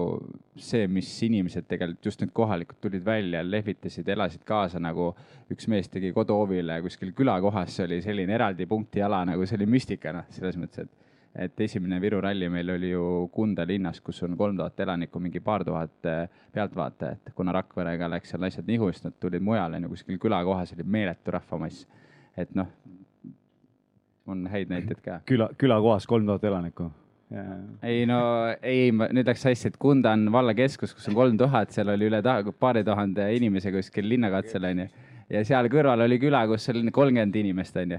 see, mis inimesed tegelikult just need kohalikud tulid välja, lehvitasid, elasid kaasa, nagu üks mees tegi koduhoovile kuskil külakohas, see oli selline eraldi punktiala, nagu see oli müstika, noh, selles mõttes, et et esimene Viru ralli meil oli ju Kunda linnas, kus on kolm tuhat elanikku, mingi paar tuhat eh, pealtvaatajat. kuna Rakverega läks seal asjad nihu, siis nad tulid mujale, no kuskil külakohas oli meeletu rahvamass. et noh, on häid näiteid ka. küla, külakohas kolm tuhat elanikku Yeah. ei no ei, nüüd läks hästi, et Kunda on vallakeskus, kus on kolm tuhat, seal oli üle taha, paari tuhande inimese kuskil linnakatsel onju. ja seal kõrval oli küla, kus oli kolmkümmend inimest onju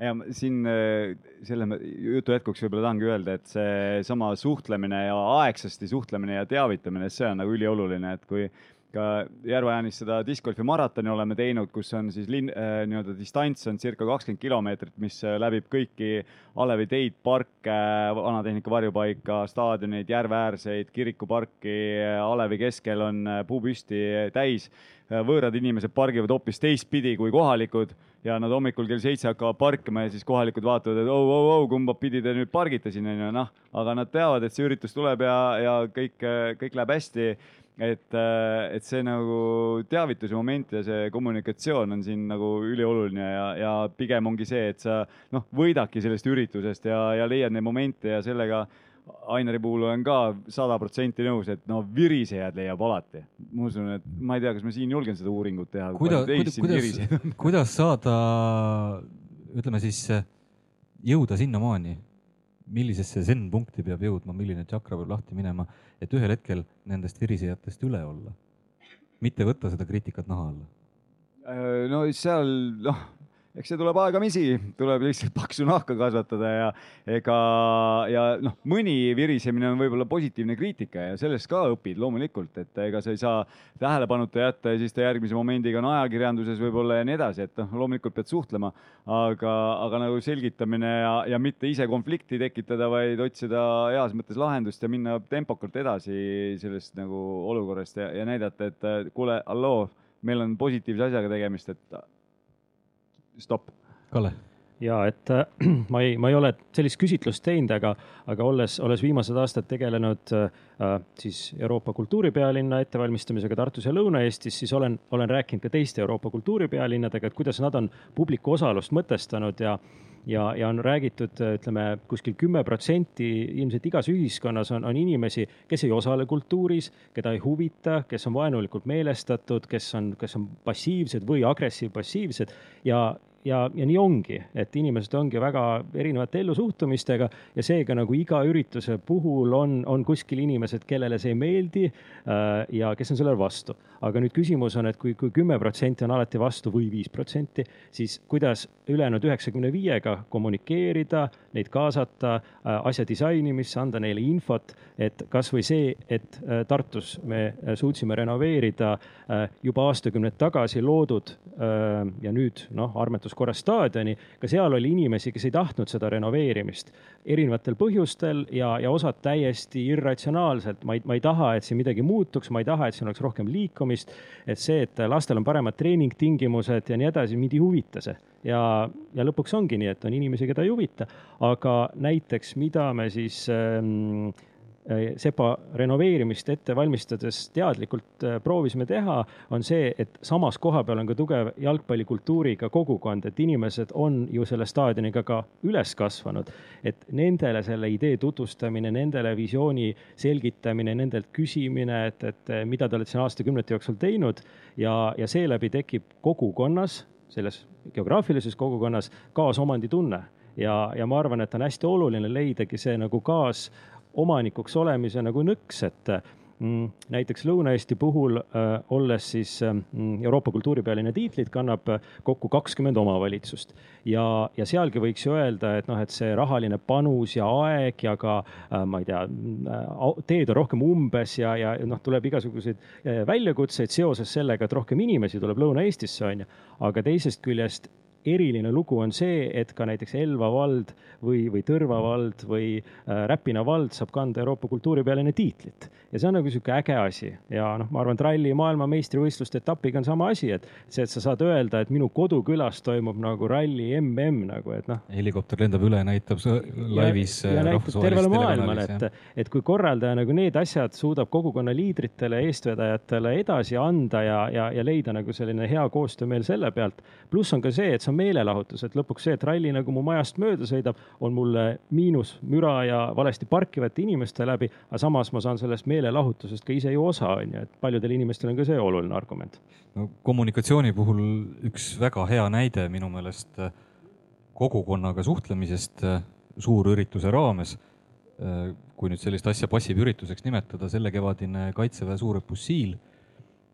ja siin äh, selle jutu jätkuks võib-olla tahangi öelda, et seesama suhtlemine ja aegsasti suhtlemine ja teavitamine, see on nagu ülioluline, et kui ka Järva-Jaanis seda discgolfi maratoni oleme teinud, kus on siis linn äh,, nii-öelda distants on circa kakskümmend kilomeetrit, mis äh, läbib kõiki alevi-teid, parke, vanatehnika varjupaika, staadioneid, järveäärseid, kirikuparki, alevi keskel on puu püsti täis. võõrad inimesed pargivad hoopis teistpidi kui kohalikud ja nad hommikul kell seitse hakkavad parkima ja siis kohalikud vaatavad, et oh, oh, oh, kumba pidi te nüüd pargite siin onju, noh, aga nad teavad, et see üritus tuleb ja, ja kõik, kõik läheb hästi. et, et see nagu teavituse moment ja see kommunikatsioon on siin nagu ülioluline ja, ja pigem ongi see, et sa noh, võidadki sellest üritusest ja, ja leiad neid momente ja sellega Ainari puhul olen ka sada protsenti nõus, et no virisejad leiab alati. ma usun, et ma ei tea, kas ma siin julgen seda uuringut teha. kuidas, kuidas, kuidas saada, ütleme siis jõuda sinnamaani, millisesse zen-punkti peab jõudma, milline tšakra peab lahti minema, et ühel hetkel nendest virisejatest üle olla, mitte võtta seda kriitikat naha alla? Äh, no seal, noh eks see tuleb aegamisi, tuleb lihtsalt paksu nahka kasvatada ja ega ja noh, mõni virisemine on võib-olla positiivne kriitika ja sellest ka õpid loomulikult, et ega sa ei saa tähelepanuta jätta ja siis ta järgmise momendiga on ajakirjanduses võib-olla ja nii edasi, et noh, loomulikult pead suhtlema, aga, aga nagu selgitamine ja, ja mitte ise konflikti tekitada, vaid otsida heas mõttes lahendust ja minna tempokalt edasi sellest nagu olukorrast ja, ja näidata, et kuule, halloo, meil on positiivse asjaga tegemist, et stopp. Kalle ja et äh, ma ei, ma ei ole sellist küsitlust teinud, aga, aga olles, olles viimased aastad tegelenud äh, siis Euroopa kultuuripealinna ettevalmistamisega Tartus ja Lõuna-Eestis, siis olen, olen rääkinud ka teiste Euroopa kultuuripealinnadega, et kuidas nad on publiku osalust mõtestanud ja ja, ja on räägitud, ütleme kuskil kümme protsenti ilmselt igas ühiskonnas on, on inimesi, kes ei osale kultuuris, keda ei huvita, kes on vaenulikult meelestatud, kes on, kes on passiivsed või agressiivpassiivsed ja, ja, ja nii ongi, et inimesed ongi väga erinevate ellusuhtumistega ja seega nagu iga ürituse puhul on, on kuskil inimesed, kellele see ei meeldi äh, ja kes on sellele vastu. aga nüüd küsimus on, et kui, kui kümme protsenti on alati vastu või viis protsenti, siis kuidas ülejäänud üheksakümne viiega kommunikeerida, neid kaasata äh, asja disainimisse, anda neile infot, et kasvõi see, et äh, Tartus me äh, suutsime renoveerida äh, juba aastakümneid tagasi loodud äh, ja nüüd noh, armetus korras staadioni, ka seal oli inimesi, kes ei tahtnud seda renoveerimist erinevatel põhjustel ja, ja osad täiesti irratsionaalselt. ma ei, ma ei taha, et siin midagi muutuks, ma ei taha, et siin oleks rohkem liikumist. et see, et lastel on paremad treeningtingimused ja nii edasi, mind ei huvita see ja, ja lõpuks ongi nii, et on inimesi, keda ei huvita, aga näiteks, mida me siis ähm, Äh, sepa renoveerimist ette valmistades teadlikult äh, proovisime teha, on see, et samas kohapeal on ka tugev jalgpallikultuuriga kogukond, et inimesed on ju selle staadioniga ka üles kasvanud. et nendele selle idee tutvustamine, nendele visiooni selgitamine, nendelt küsimine, et, et äh, mida te olete siin aastakümnete jooksul teinud ja, ja seeläbi tekib kogukonnas, selles geograafilises kogukonnas kaasomandi ja, ja ma arvan, et on hästi oluline leidagi see nagu kaas omanikuks olemise nagu nõks, et mm, näiteks Lõuna-Eesti puhul äh, olles siis mm, Euroopa kultuuripealinna tiitlit, kannab äh, kokku kakskümmend omavalitsust. ja, ja sealgi võiks ju öelda, et noh, et see rahaline panus ja aeg ja ka äh, ma ei tea, teed on rohkem umbes ja, ja noh, tuleb igasuguseid väljakutseid seoses sellega, et rohkem inimesi tuleb Lõuna-Eestisse, on ju. aga teisest küljest eriline lugu on see, et ka näiteks Elva vald või, või Tõrva vald või äh, Räpina vald saab kanda Euroopa kultuuripealinna tiitlit. ja see on nagu sihuke äge asi ja noh, ma arvan, et ralli maailmameistrivõistluste etapiga on sama asi, et see, et sa saad öelda, et minu kodukülas toimub nagu ralli mm nagu, et noh. helikopter lendab üle, näitab laivis. ja, ja äh, näitab tervele maailmale, et, et kui korraldaja nagu need asjad suudab kogukonna liidritele, eestvedajatele edasi anda ja, ja, ja leida nagu selline hea koostöömeel selle pealt. pluss on ka see, et on meelelahutus, et lõpuks see, et ralli nagu mu majast mööda sõidab, on mulle miinus müra ja valesti parkivate inimeste läbi, aga samas ma saan sellest meelelahutusest ka ise ju osa, on ju, et paljudel inimestel on ka see oluline argument. no kommunikatsiooni puhul üks väga hea näide minu meelest äh, kogukonnaga suhtlemisest äh, suurürituse raames, äh, kui nüüd sellist asja passiivürituseks nimetada, sellekevadine Kaitseväe suurõppus Siil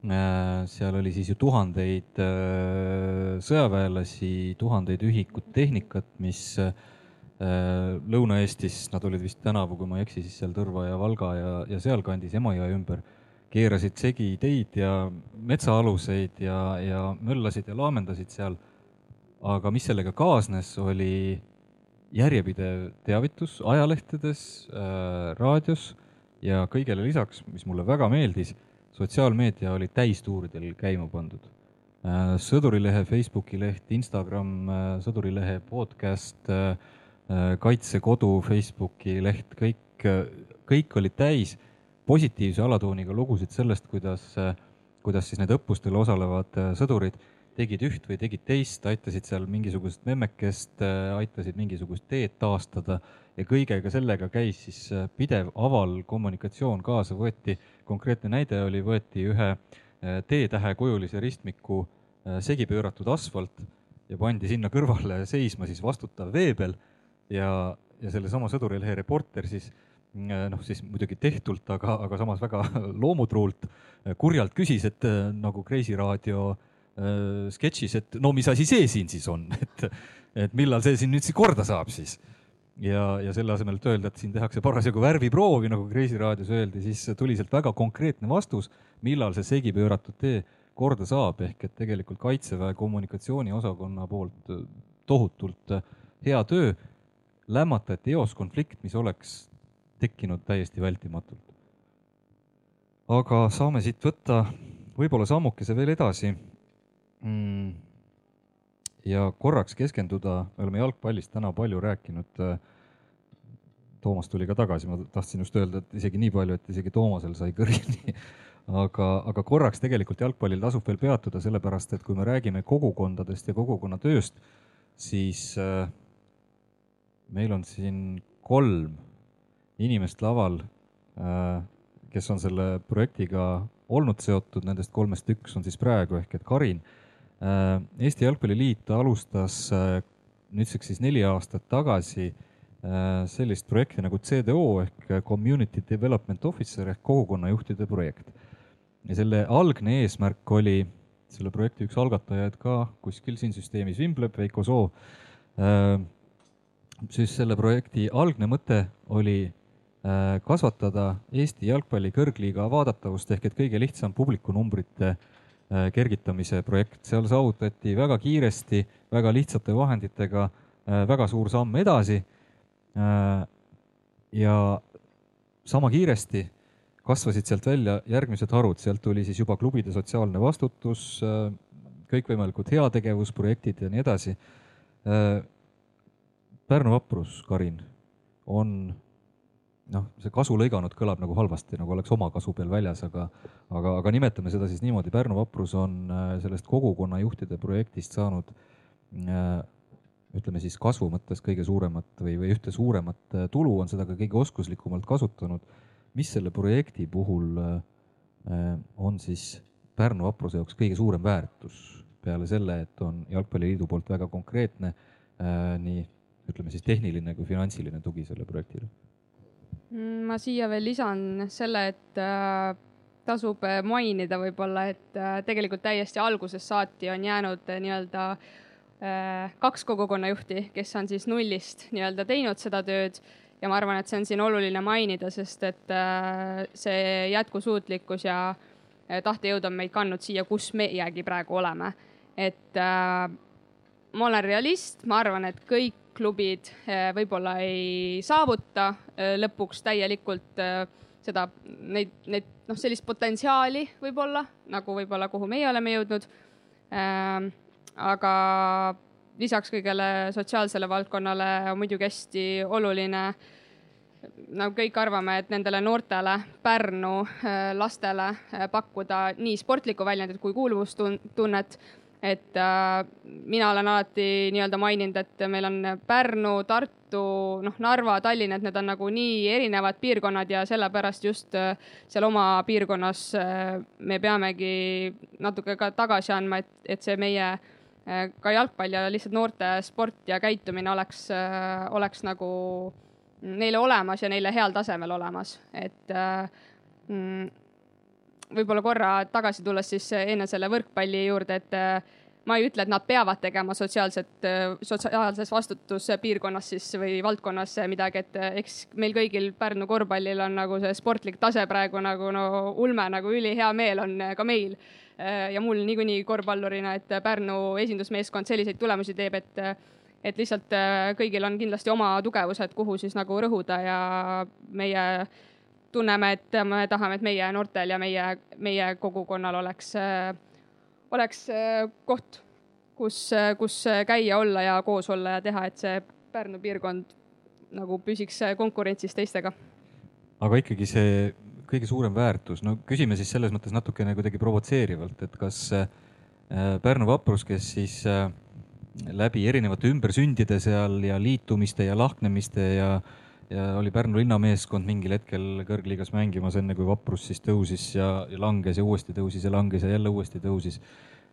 seal oli siis ju tuhandeid äh, sõjaväelasi, tuhandeid ühikut tehnikat, mis äh, Lõuna-Eestis, nad olid vist tänavu, kui ma ei eksi, siis seal Tõrva ja Valga ja, ja sealkandis Emajõe ümber, keerasid segi teid ja metsaaluseid ja, ja möllasid ja laamendasid seal. aga mis sellega kaasnes, oli järjepidev teavitus ajalehtedes äh,, raadios ja kõigele lisaks, mis mulle väga meeldis sotsiaalmeedia oli täistuuridel käima pandud. Äh, sõdurilehe Facebooki leht, Instagram, äh, sõdurilehe podcast, äh, Kaitsekodu Facebooki leht, kõik, kõik olid täis positiivse alatooniga lugusid sellest, kuidas, kuidas siis need õppustel osalevad sõdurid tegid üht või tegid teist, aitasid seal mingisugust memmekest, aitasid mingisugust teed taastada ja kõigega sellega käis siis äh, pidev avalkommunikatsioon kaasa, võeti, konkreetne näide oli, võeti ühe äh, T-tähekujulise ristmiku äh, segi pööratud asfalt ja pandi sinna kõrvale seisma siis vastutav veebel. Ja, ja sellesama Sõdurilehe reporter siis noh, siis muidugi tehtult, aga, aga samas väga loomutruult kurjalt küsis, et nagu Kreisiraadio äh, sketšis, et no mis asi see siin siis on, et, et millal see siin nüüd korda saab siis. Ja, ja selle asemel, et öelda, et siin tehakse parasjagu värviproovi, nagu Kreisi raadios öeldi, siis tuli sealt väga konkreetne vastus, millal see segi pööratud tee korda saab, ehk et tegelikult Kaitseväe kommunikatsiooniosakonna poolt tohutult hea töö, lämmatati eos konflikt, mis oleks tekkinud täiesti vältimatult. aga saame siit võtta võib-olla sammukese veel edasi. Mm.. Ja korraks keskenduda, me oleme jalgpallist täna palju rääkinud. Toomas tuli ka tagasi, ma tahtsin just öelda, et isegi nii palju, et isegi Toomasel sai kõrini aga, aga korraks tegelikult jalgpallil tasub veel peatuda, sellepärast et kui me räägime kogukondadest ja kogukonnatööst, siis äh, meil on siin kolm inimest laval äh,, kes on selle projektiga olnud seotud, nendest kolmest üks on siis praegu ehk et Karin äh,. Eesti Jalgpalliliit alustas äh, nüüdseks siis neli aastat tagasi äh, sellist projekti nagu CDO ehk Community Development Officer ehk kogukonnajuhtide projekt. Ja selle algne eesmärk oli, selle projekti üks algatajaid ka kuskil siin süsteemis vimbleb, Veiko Soo, äh, siis selle projekti algne mõte oli äh, kasvatada Eesti jalgpalli kõrgliiga vaadatavust ehk et kõige lihtsam publikunumbrite äh, kergitamise projekt, seal saavutati väga kiiresti, väga lihtsate vahenditega väga suur samm edasi. ja sama kiiresti kasvasid sealt välja järgmised harud, sealt tuli siis juba klubide sotsiaalne vastutus, äh, kõikvõimalikud heategevusprojektid ja nii edasi. Äh, Pärnu vaprus, Karin, on noh, see kasu lõiganud kõlab nagu halvasti, nagu oleks oma kasu peal väljas, aga, aga, aga nimetame seda siis niimoodi, Pärnu vaprus on äh, sellest kogukonnajuhtide projektist saanud ütleme siis kasvu mõttes kõige suuremat või, või ühte suuremat tulu, on seda ka kõige oskuslikumalt kasutanud mis selle projekti puhul äh, on siis Pärnu vapruse jaoks kõige suurem väärtus peale selle, et on Jalgpalliliidu poolt väga konkreetne äh, nii ütleme siis tehniline kui finantsiline tugi selle projektile? Mm, ma siia veel lisan selle, et äh, tasub mainida võib-olla, et tegelikult täiesti algusest saati on jäänud nii-öelda kaks kogukonnajuhti, kes on siis nullist nii-öelda teinud seda tööd ja ma arvan, et see on siin oluline mainida, sest et äh, see jätkusuutlikkus ja äh, tahtejõud on meid kandnud siia, kus meiegi praegu oleme. et äh, ma olen realist, ma arvan, et kõik klubid võib-olla ei saavuta lõpuks täielikult seda, neid, neid noh, sellist potentsiaali võib-olla nagu võib-olla, kuhu meie oleme jõudnud. aga lisaks kõigele sotsiaalsele valdkonnale on muidugi hästi oluline nagu kõik arvame, et nendele noortele Pärnu lastele pakkuda nii sportlikku väljundit kui kuuluvustunnet. Et äh, mina olen alati nii-öelda maininud, et meil on Pärnu, Tartu, noh, Narva, Tallinn, et need on nagu nii erinevad piirkonnad ja sellepärast just äh, seal oma piirkonnas äh, me peamegi natuke ka tagasi andma, et, et see meie äh, ka jalgpall ja lihtsalt noorte sport ja käitumine oleks, oleks nagu neile olemas ja neile heal tasemel olemas, et äh, mm, võib-olla korra tagasi tulles siis enne selle võrkpalli juurde, et äh, ma ei ütle, et nad peavad tegema sotsiaalset, äh, sotsiaalses vastutuspiirkonnas siis või valdkonnas midagi, et eks meil kõigil Pärnu korvpallil on nagu see sportlik tase praegu nagu no ulme, nagu ülihea meel on ka meil. ja mul niikuinii korvpallurina, et Pärnu esindusmeeskond selliseid tulemusi teeb, et et lihtsalt kõigil on kindlasti oma tugevused, kuhu siis nagu rõhuda ja meie tunneme, et me tahame, et meie noortel ja meie, meie kogukonnal oleks, äh, oleks äh, koht, kus, kus käia, olla ja koos olla ja teha, et see Pärnu piirkond nagu püsiks konkurentsis teistega. aga ikkagi see kõige suurem väärtus, no küsime siis selles mõttes natukene kuidagi provotseerivalt, et kas Pärnu vaprus, kes siis äh, läbi erinevate ümbersündide seal ja liitumiste ja lahknemiste ja, ja oli Pärnu linnameeskond mingil hetkel kõrgliigas mängimas, enne kui Vaprus siis tõusis ja, ja langes ja uuesti tõusis ja langes ja jälle uuesti tõusis.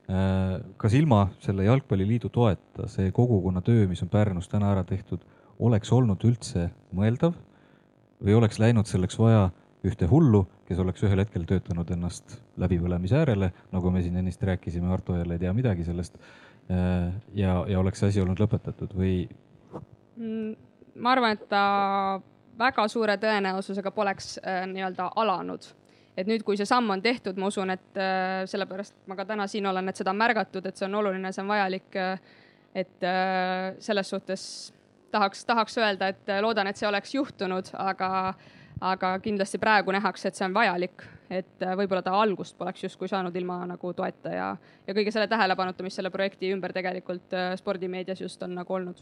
Äh, kas ilma selle jalgpalliliidu toeta see kogukonna töö, mis on Pärnus täna ära tehtud, oleks olnud üldse mõeldav või oleks läinud selleks vaja ühte hullu, kes oleks ühel hetkel töötanud ennast läbipõlemise äärele, nagu me siin ennist rääkisime, Arto jälle ei tea midagi sellest. ja, ja oleks see asi olnud lõpetatud või? Mm, ma arvan, et ta väga suure tõenäosusega poleks äh, nii-öelda alanud et nüüd, kui see samm on tehtud, ma usun, et äh, sellepärast ma ka täna siin olen, et seda on märgatud, et see on oluline, see on vajalik äh,. et äh, selles suhtes tahaks, tahaks öelda, et äh, loodan, et see oleks juhtunud, aga, aga kindlasti praegu nähakse, et see on vajalik, et äh, võib-olla ta algust poleks justkui saanud ilma nagu toeta ja, ja kõige selle tähelepanuta, mis selle projekti ümber tegelikult äh, spordimeedias just on nagu olnud.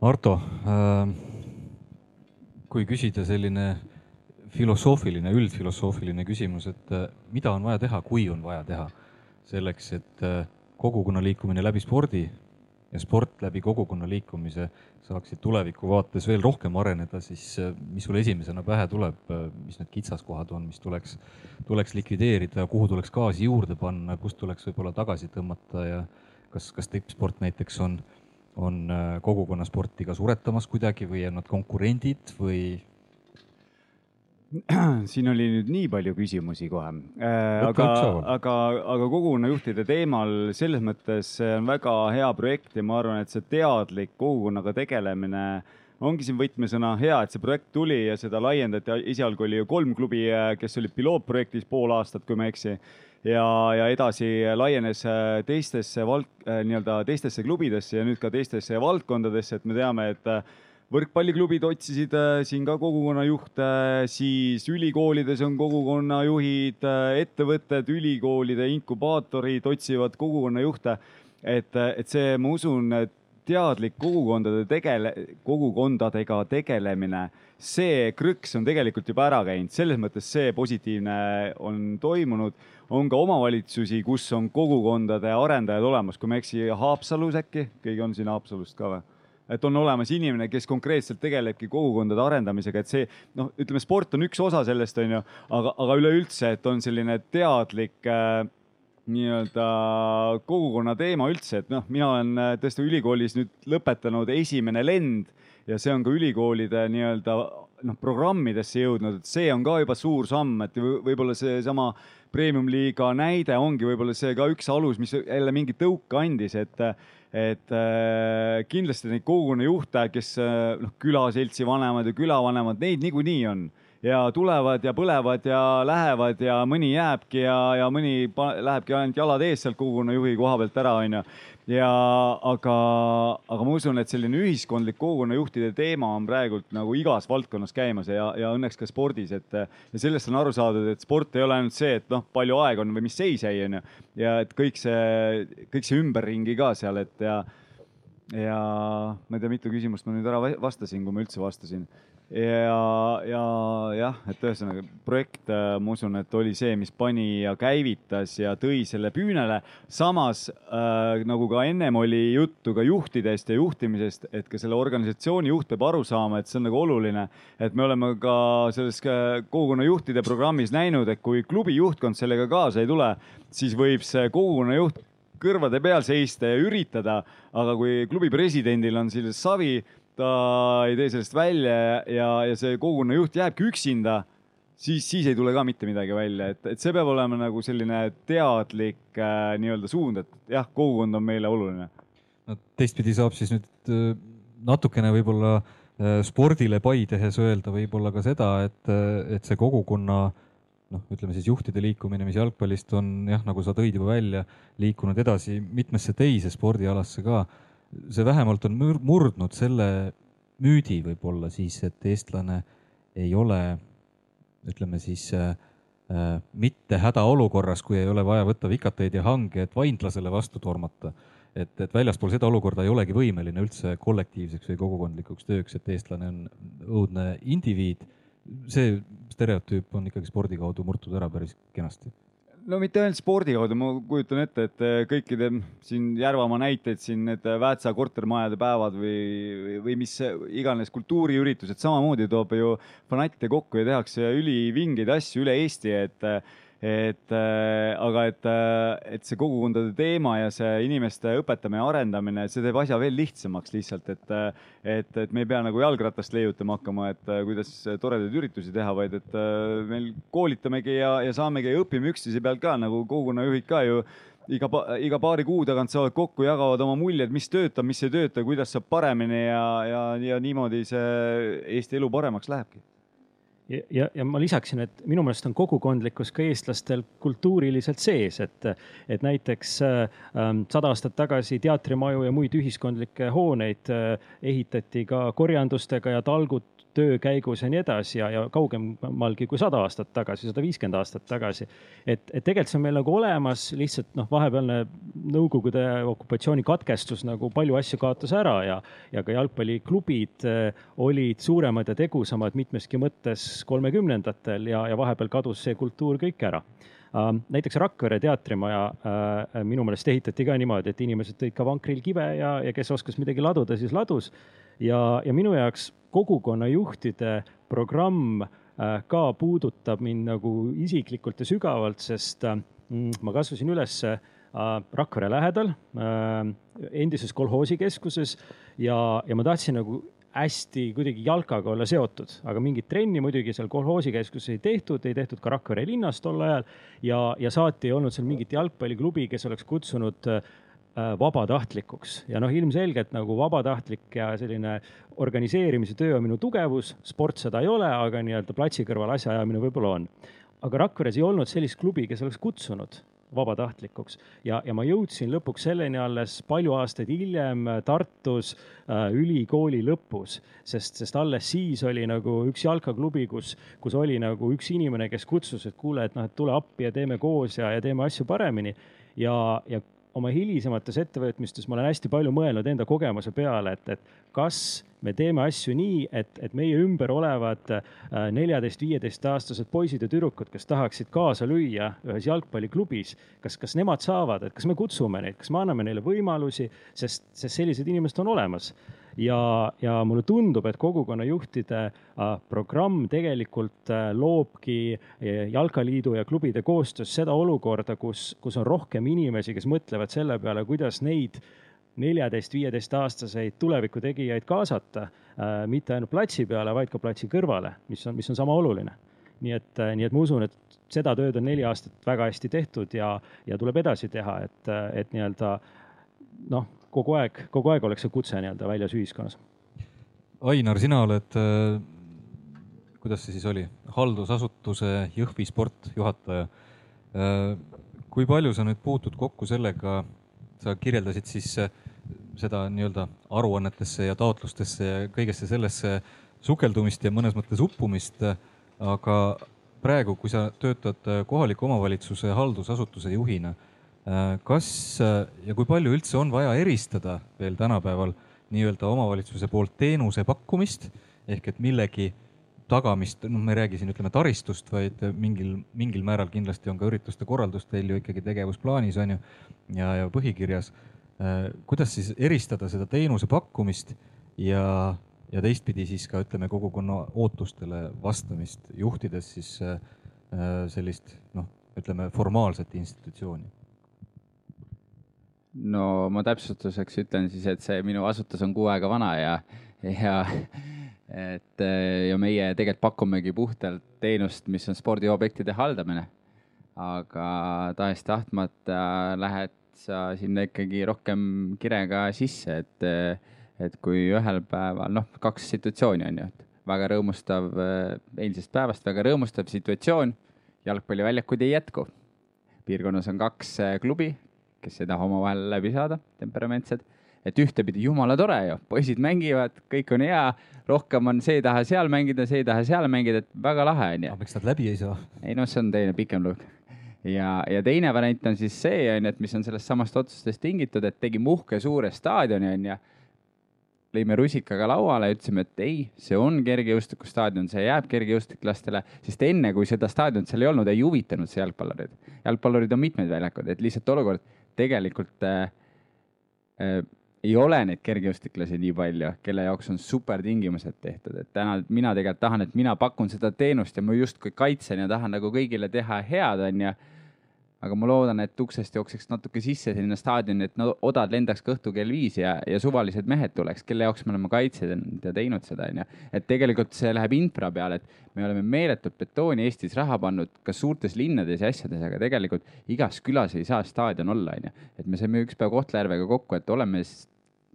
Arto äh,, kui küsida selline filosoofiline, üldfilosoofiline küsimus, et äh, mida on vaja teha, kui on vaja teha selleks, et äh, kogukonna liikumine läbi spordi ja sport läbi kogukonna liikumise saaksid tuleviku vaates veel rohkem areneda, siis äh, mis sul esimesena pähe tuleb, mis need kitsaskohad on, mis tuleks, tuleks likvideerida, kuhu tuleks gaasi juurde panna, kust tuleks võib-olla tagasi tõmmata ja kas, kas tippsport näiteks on, on kogukonnasporti ka suretamas kuidagi või on nad konkurendid või siin oli nüüd nii palju küsimusi kohe äh,. aga, aga, aga kogukonnajuhtide teemal selles mõttes on väga hea projekt ja ma arvan, et see teadlik kogukonnaga tegelemine ongi siin võtmesõna. hea, et see projekt tuli ja seda laiendati. esialgu oli ju kolm klubi, kes olid pilootprojektis pool aastat, kui ma ei eksi ja, ja edasi laienes äh, teistesse vald-, äh, nii-öelda teistesse klubidesse ja nüüd ka teistesse valdkondadesse, et me teame, et võrkpalliklubid otsisid äh, siin ka kogukonnajuhte, siis ülikoolides on kogukonnajuhid, äh, ettevõtted, ülikoolide inkubaatorid otsivad kogukonnajuhte. et, et see, ma usun, teadlik kogukondade tegele-, kogukondadega tegelemine, see krõks on tegelikult juba ära käinud, selles mõttes see positiivne on toimunud. On ka omavalitsusi, kus on kogukondade arendajad olemas, kui ma ei eksi, Haapsalus äkki, keegi on siin Haapsalust ka või? et on olemas inimene, kes konkreetselt tegelebki kogukondade arendamisega, et see noh, ütleme, sport on üks osa sellest, on ju, aga, aga üleüldse, et on selline teadlik äh, nii-öelda kogukonna teema üldse, et noh, mina olen äh, tõesti ülikoolis nüüd lõpetanud esimene lend ja see on ka ülikoolide nii-öelda noh, programmidesse jõudnud, et see on ka juba suur samm, et võib-olla seesama premium-liiga näide ongi võib-olla see ka üks alus, mis jälle mingi tõuke andis, et et äh, kindlasti neid kogukonna juhte, kes äh, noh, külaseltsi vanemad ja külavanemad, neid niikuinii on ja tulevad ja põlevad ja lähevad ja mõni jääbki ja, ja mõni lähebki ainult jalad ees sealt kogukonna juhi koha pealt ära, onju ja aga, aga ma usun, et selline ühiskondlik kogukonnajuhtide teema on praegult nagu igas valdkonnas käimas ja, ja õnneks ka spordis, et ja sellest on aru saadud, et sport ei ole ainult see, et noh, palju aega on või mis seis jäi, onju. ja et kõik see, kõik see ümberringi ka seal, et ja, ja ma ei tea, mitu küsimust ma nüüd ära vastasin, kui ma üldse vastasin ja, ja jah, et ühesõnaga projekt, äh, ma usun, et oli see, mis pani ja käivitas ja tõi selle püünele. samas äh, nagu ka ennem oli juttu ka juhtidest ja juhtimisest, et ka selle organisatsiooni juht peab aru saama, et see on nagu oluline. et me oleme ka selles äh, kogukonna juhtide programmis näinud, et kui klubi juhtkond sellega kaasa ei tule, siis võib see kogukonna juht kõrvade peal seista ja üritada, aga kui klubi presidendil on selles savi ta ei tee sellest välja ja, ja see kogukonna juht jääbki üksinda, siis, siis ei tule ka mitte midagi välja, et, et see peab olema nagu selline teadlik äh, nii-öelda suund, et jah, kogukond on meile oluline. no teistpidi saab siis nüüd äh, natukene võib-olla äh, spordile pai tehes öelda võib-olla ka seda, et, äh, et see kogukonna noh, ütleme siis juhtide liikumine, mis jalgpallist on jah, nagu sa tõid juba välja, liikunud edasi mitmesse teise spordialasse ka see vähemalt on murdnud selle müüdi võib-olla siis, et eestlane ei ole, ütleme siis äh, äh, mitte hädaolukorras, kui ei ole vaja võtta vikateid ja hange, et vainlasele vastu tormata. et, et väljaspool seda olukorda ei olegi võimeline üldse kollektiivseks või kogukondlikuks tööks, et eestlane on õudne indiviid. see stereotüüp on ikkagi spordi kaudu murtud ära päris kenasti no mitte ainult spordi kaudu, ma kujutan ette, et eh, kõikide siin Järvamaa näiteid siin need Väätsa kortermajade päevad või, või mis iganes kultuuriüritused samamoodi toob ju fanatte kokku ja tehakse ülivingeid asju üle Eesti, et et äh, aga et, äh, et see kogukondade teema ja see inimeste õpetamine arendamine, see teeb asja veel lihtsamaks lihtsalt, et äh, et, et me ei pea nagu jalgratast leiutama hakkama, et kuidas toredaid üritusi teha, vaid et meil koolitamegi ja, ja saamegi ja õpime üksteise pealt ka nagu kogukonnajuhid ka ju. Iga, iga paari kuu tagant saavad kokku, jagavad oma muljed, mis töötab, mis ei tööta, kuidas saab paremini ja, ja, ja niimoodi see Eesti elu paremaks lähebki ja, ja, ja ma lisaksin, et minu meelest on kogukondlikkus ka eestlastel kultuuriliselt sees, et, et näiteks ähm, sada aastat tagasi teatrimaju ja muid ühiskondlikke hooneid äh, ehitati ka korjandustega ja talgud töö käigus ja nii edasi ja, ja kaugemalgi kui sada aastat tagasi, sada viiskümmend aastat tagasi. et, et tegelikult see on meil nagu olemas, lihtsalt noh, vahepealne Nõukogude okupatsiooni katkestus nagu palju asju kaotas ära ja, ja ka jalgpalliklubid äh, olid suuremad ja tegusamad mitmeski mõttes kolmekümnendatel ja, ja vahepeal kadus see kultuur kõik ära Uh, näiteks Rakvere teatrimaja uh, minu meelest ehitati ka niimoodi, et inimesed tõid ka vankril kive ja, ja kes oskas midagi laduda, siis ladus. ja, ja minu jaoks kogukonnajuhtide programm äh, ka puudutab mind nagu isiklikult ja sügavalt, sest äh, mm, ma kasvasin üles äh, Rakvere lähedal, endises kolhoosikeskuses ja, ja ma tahtsin nagu hästi kuidagi jalkaga olla seotud, aga mingit trenni muidugi seal kolhoosikeskuses ei tehtud, ei tehtud ka Rakvere linnas tol ajal ja, ja saati ei olnud seal mingit jalgpalliklubi, kes oleks kutsunud vabatahtlikuks. Ja noh, ilmselgelt nagu vabatahtlik ja selline organiseerimise töö on minu tugevus, sport seda ei ole, aga nii-öelda platsi kõrval asjaajamine võib-olla on. aga Rakveres ei olnud sellist klubi, kes oleks kutsunud vabatahtlikuks. Ja, ja ma jõudsin lõpuks selleni alles palju aastaid hiljem Tartus äh, ülikooli lõpus, sest, sest alles siis oli nagu üks jalkaklubi, kus, kus oli nagu üks inimene, kes kutsus, et kuule, et noh, et tule appi ja teeme koos ja, ja teeme asju paremini. Ja, ja oma hilisemates ettevõtmistes ma olen hästi palju mõelnud enda kogemuse peale, et, et kas me teeme asju nii, et, et meie ümber olevad äh, neljateist, viieteistaastased poisid ja tüdrukud, kes tahaksid kaasa lüüa ühes jalgpalliklubis, kas, kas nemad saavad, et kas me kutsume neid, kas me anname neile võimalusi, sest, sest sellised inimesed on olemas ja, ja mulle tundub, et kogukonnajuhtide äh, programm tegelikult äh, loobki äh, jalkaliidu ja klubide koostöös seda olukorda, kus, kus on rohkem inimesi, kes mõtlevad selle peale, kuidas neid neljateist, viieteistaastaseid tulevikutegijaid kaasata, mitte ainult platsi peale, vaid ka platsi kõrvale, mis on, mis on sama oluline. nii et, nii et ma usun, et seda tööd on neli aastat väga hästi tehtud ja, ja tuleb edasi teha, et, et nii-öelda noh, kogu aeg, kogu aeg oleks see kutse nii-öelda väljas ühiskonnas. Ainar, sina oled, äh, kuidas see siis oli, haldusasutuse Jõhvi sportjuhataja. Äh, kui palju sa nüüd puutud kokku sellega, sa kirjeldasid siis äh, seda nii-öelda aruannetesse ja taotlustesse ja kõigesse sellesse sukeldumist ja mõnes mõttes uppumist, aga praegu, kui sa töötad kohaliku omavalitsuse haldusasutuse juhina kas äh, ja kui palju üldse on vaja eristada veel tänapäeval nii-öelda omavalitsuse poolt teenuse pakkumist ehk et millegi tagamist, noh, me ei räägi siin ütleme taristust, vaid mingil, mingil määral kindlasti on ka ürituste korraldus teil ju ikkagi tegevusplaanis on ju ja, ja põhikirjas. Äh, kuidas siis eristada seda teenuse pakkumist ja, ja teistpidi siis ka ütleme kogukonna ootustele vastamist, juhtides siis sellist noh, ütleme formaalset institutsiooni no ma täpsustuseks ütlen siis, et see minu asutus on kuu aega vana ja, ja et ja meie tegelikult pakumegi puhtalt teenust, mis on spordiobjektide haldamine. aga tahes-tahtmata lähed sa sinna ikkagi rohkem kirega sisse, et, et kui ühel päeval, noh, kaks situatsiooni on ju, et väga rõõmustav, eilsest päevast väga rõõmustav situatsioon, jalgpalliväljakuid ei jätku. piirkonnas on kaks klubi, kes ei taha omavahel läbi saada, temperamentsed. et ühtepidi jumala tore ju, poisid mängivad, kõik on hea, rohkem on see ei taha seal mängida, see ei taha seal mängida, et väga lahe on ju. miks nad läbi ei saa? ei noh, see on teine pikem lugu ja, ja teine variant on siis see, on ju, et mis on sellest samast otsustest tingitud, et tegime uhke suure staadioni, on ju lõime rusikaga lauale, ütlesime, et ei, see on kergejõustikustaadion, see jääb kergejõustiklastele, sest enne, kui seda staadionit seal ei olnud, ei huvitanud see jalgpallureid. jalgpallurid on mitmeid väljakuid, et lihtsalt olukord tegelikult äh, äh, ei ole neid kergejõustiklasi nii palju, kelle jaoks on supertingimused tehtud, et täna mina tegelikult tahan, et mina pakun seda teenust ja ma justkui kaitsen ja tahan nagu kõigile teha head, onju aga ma loodan, et uksest jookseks natuke sisse sinna staadioni, et no odad lendaks ka õhtul kell viis ja, ja suvalised mehed tuleks, kelle jaoks me oleme kaitsnud ja teinud seda, onju. et tegelikult see läheb infra peale, et me oleme meeletult betooni Eestis raha pannud ka suurtes linnades ja asjades, aga tegelikult igas külas ei saa staadion olla, onju. et me saime üks päev Kohtla-Järvega kokku, et oleme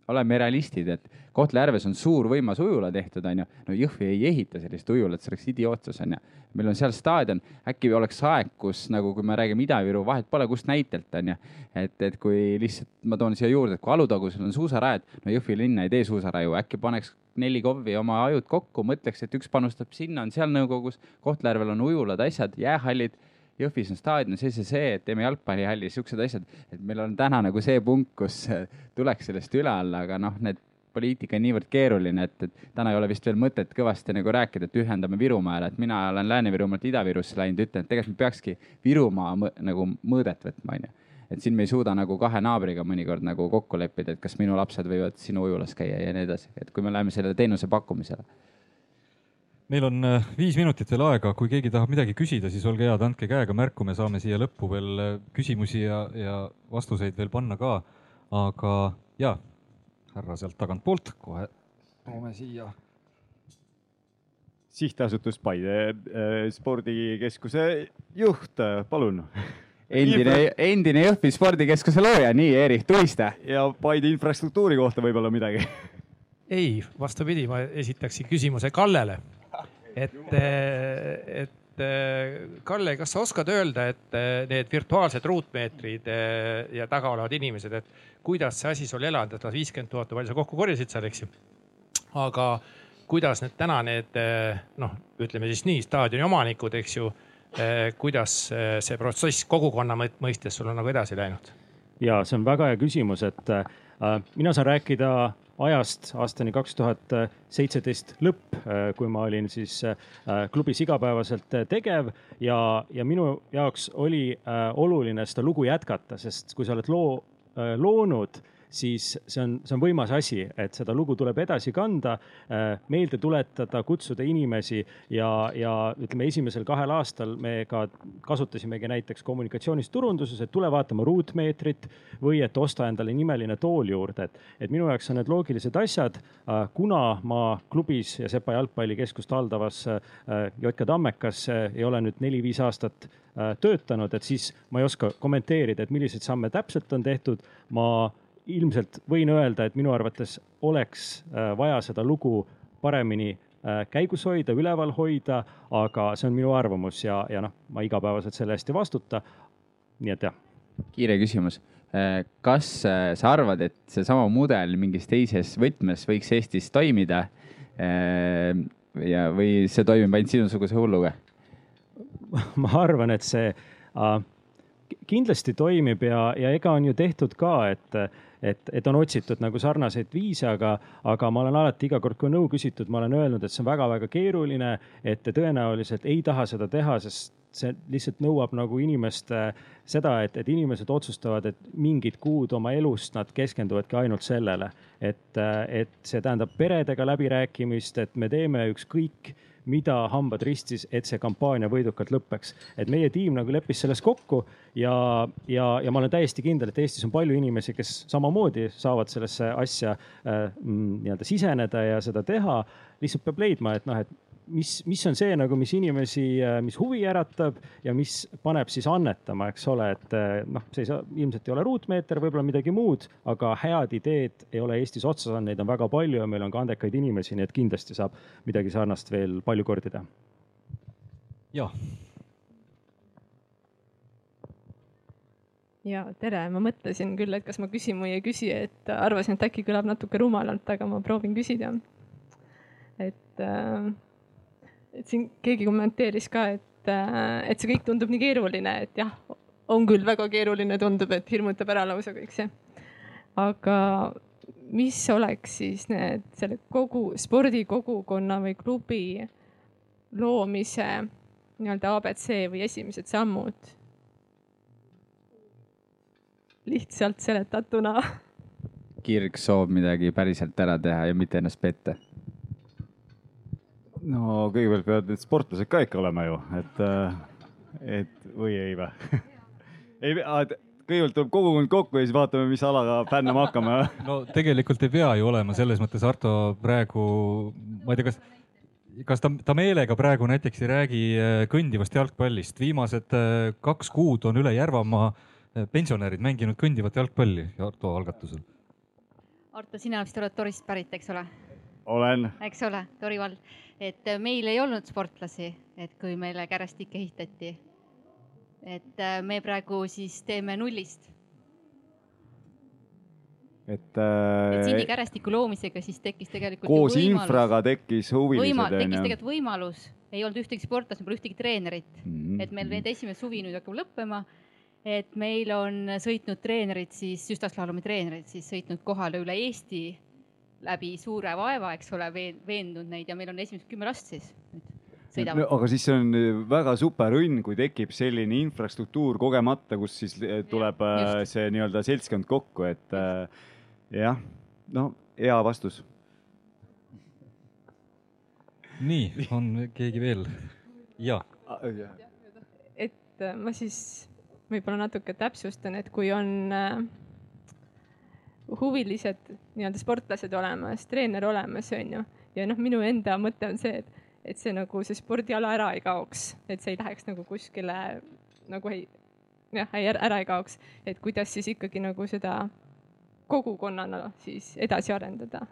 oleme realistid, et Kohtla-Järves on suur võimas ujula tehtud, onju. no Jõhvi ei ehita sellist ujulat, see oleks idiootsus, onju. meil on seal staadion, äkki oleks aeg, kus nagu, kui me räägime Ida-Viru, vahet pole, kust näitelt, onju. et, et kui lihtsalt ma toon siia juurde, et kui Alutagusel on suusarajad, no Jõhvi linn ei tee suusaraju, äkki paneks neli KOV-i oma ajud kokku, mõtleks, et üks panustab sinna, on seal nõukogus, Kohtla-Järvel on ujulad, asjad, jäähallid Jõhvis on staadion, see, see, see, teeme jalgpallihalli, siuksed asjad, et meil on täna nagu see punkt, kus tuleks sellest üle alla, aga noh, need poliitika on niivõrd keeruline, et, et täna ei ole vist veel mõtet kõvasti nagu rääkida, et ühendame Virumaale, et mina olen Lääne-Virumaalt Ida-Virusse läinud, ütlen, et tegelikult me peakski Virumaa mõ nagu mõõdet võtma, onju. et siin me ei suuda nagu kahe naabriga mõnikord nagu kokku leppida, et kas minu lapsed võivad sinu ujulas käia ja nii edasi, et kui me läheme selle teenuse pakkumisele meil on äh, viis minutit veel aega, kui keegi tahab midagi küsida, siis olge head, andke käega märku, me saame siia lõppu veel äh, küsimusi ja, ja vastuseid veel panna ka. aga ja, härra sealt tagantpoolt, kohe toome siia. sihtasutus Paide äh, spordikeskuse juht, palun. endine, endine Jõhvi spordikeskuse looja, nii Erich Tuiste. ja Paide infrastruktuuri kohta võib-olla midagi ei, vastupidi, ma esitaksin küsimuse Kallele et, et Kalle, kas sa oskad öelda, et need virtuaalsed ruutmeetrid ja taga olevad inimesed, et kuidas see asi sul elanud, et nad viiskümmend tuhat või palju sa kokku korjasid seal, eks ju. aga kuidas need täna need noh, ütleme siis nii staadioni omanikud, eks ju. kuidas see protsess kogukonna mõistes sul on nagu edasi läinud? ja see on väga hea küsimus, et mina saan rääkida ajast aastani kaks tuhat seitseteist lõpp, äh, kui ma olin siis äh, klubis igapäevaselt äh, tegev ja, ja minu jaoks oli oluline seda lugu jätkata, sest kui sa oled loo loonud siis see on, see on võimas asi, et seda lugu tuleb edasi kanda, äh, meelde tuletada, kutsuda inimesi ja, ja ütleme, esimesel kahel aastal me ka kasutasimegi näiteks kommunikatsioonis, turunduses, et tule vaatama ruutmeetrit või et osta endale nimeline tool juurde, et, et minu jaoks on need loogilised asjad. Äh, kuna ma klubis ja Sepa jalgpallikeskust haldavas äh, JK Tammekas ei ole nüüd neli-viis aastat töötanud, et siis ma ei oska kommenteerida, et milliseid samme täpselt on tehtud. ma ilmselt võin öelda, et minu arvates oleks äh, vaja seda lugu paremini äh, käigus hoida, üleval hoida, aga see on minu arvamus ja, ja noh, ma igapäevaselt selle eest ei vastuta. nii et jah. kiire küsimus. Äh, kas sa arvad, et seesama mudel mingis teises võtmes võiks Eestis toimida? ja, või see toimib ainult sinusuguse hulluga? ma arvan, et see äh, kindlasti toimib ja, ja ega on ju tehtud ka, et et, et on otsitud nagu sarnaseid viise, aga, aga ma olen alati iga kord, kui nõu küsitud, ma olen öelnud, et see on väga-väga keeruline, et te tõenäoliselt ei taha seda teha, sest see lihtsalt nõuab nagu inimeste seda, et, et inimesed otsustavad, et mingid kuud oma elust nad keskenduvadki ainult sellele, et, et see tähendab peredega läbirääkimist, et me teeme ükskõik mida hambad ristis, et see kampaania võidukalt lõpeks. et meie tiim nagu leppis selles kokku ja, ja, ja ma olen täiesti kindel, et Eestis on palju inimesi, kes samamoodi saavad sellesse asja äh, nii-öelda siseneda ja seda teha. lihtsalt peab leidma, et noh, et mis, mis on see nagu, mis inimesi, äh, mis huvi äratab ja mis paneb siis annetama, eks ole, et äh, noh, see ei saa, ilmselt ei ole ruutmeeter, võib-olla midagi muud, aga head ideed ei ole Eestis otsa saanud, neid on väga palju ja meil on ka andekaid inimesi, nii et kindlasti saab midagi sarnast veel palju kordi teha. jah. ja tere, ma mõtlesin küll, et kas ma küsin või ei küsi, et arvasin, et äkki kõlab natuke rumalalt, aga ma proovin küsida. et äh, et siin keegi kommenteeris ka, et, äh, et see kõik tundub nii keeruline, et jah, on küll väga keeruline, tundub, et hirmutab ära lausa kõik see. aga mis oleks siis need selle kogu spordikogukonna või klubi loomise nii-öelda abc või esimesed sammud? lihtsalt seletatuna kirg, soov midagi päriselt ära teha ja mitte ennast petta? No kõigepealt peavad need sportlased ka ikka olema ju, et, et või ei või? ei, kõigepealt tuleb kogukond kokku ja siis vaatame, mis alaga fännama hakkame. no tegelikult ei pea ju olema, selles mõttes Arto praegu, ma ei tea, kas kas ta, ta meelega praegu näiteks ei räägi äh, kõndivast jalgpallist, viimased äh, kaks kuud on üle Järvamaa äh, pensionärid mänginud kõndivat jalgpalli Arto algatusel. Arto, sina vist oled Torist pärit, eks ole? olen. eks ole, Tori vald, et meil ei olnud sportlasi, et kui meile Kärestik ehitati. et me praegu siis teeme nullist et äh,. et Sindi Kärestiku loomisega siis tekkis tegelikult. koos võimalus, infraga tekkis huvilised võimal,. tekkis tegelikult võimalus, ei olnud ühtegi sportlast, pole ühtegi treenerit mm. -hmm. et meil nüüd esimene suvi nüüd hakkab lõppema. et meil on sõitnud treenerid siis, süstaslalumi treenerid siis sõitnud kohale üle Eesti läbi suure vaeva, eks ole, veennud neid ja meil on esimesed kümme last siis sõidavad no,. aga siis see on väga super õnn, kui tekib selline infrastruktuur kogemata, kus siis tuleb ja, äh, just. see nii-öelda seltskond kokku, et äh, jah, no hea vastus. nii, on keegi veel? ja. et äh, ma siis võib-olla natuke täpsustan, et kui on äh, huvilised nii-öelda sportlased olemas, treener olemas, on ju, ja noh, minu enda mõte on see, et, et see nagu see spordiala ära ei kaoks, et see ei läheks nagu kuskile nagu ei, jah, ei ära ei kaoks, et kuidas siis ikkagi nagu seda kogukonnana siis edasi arendada?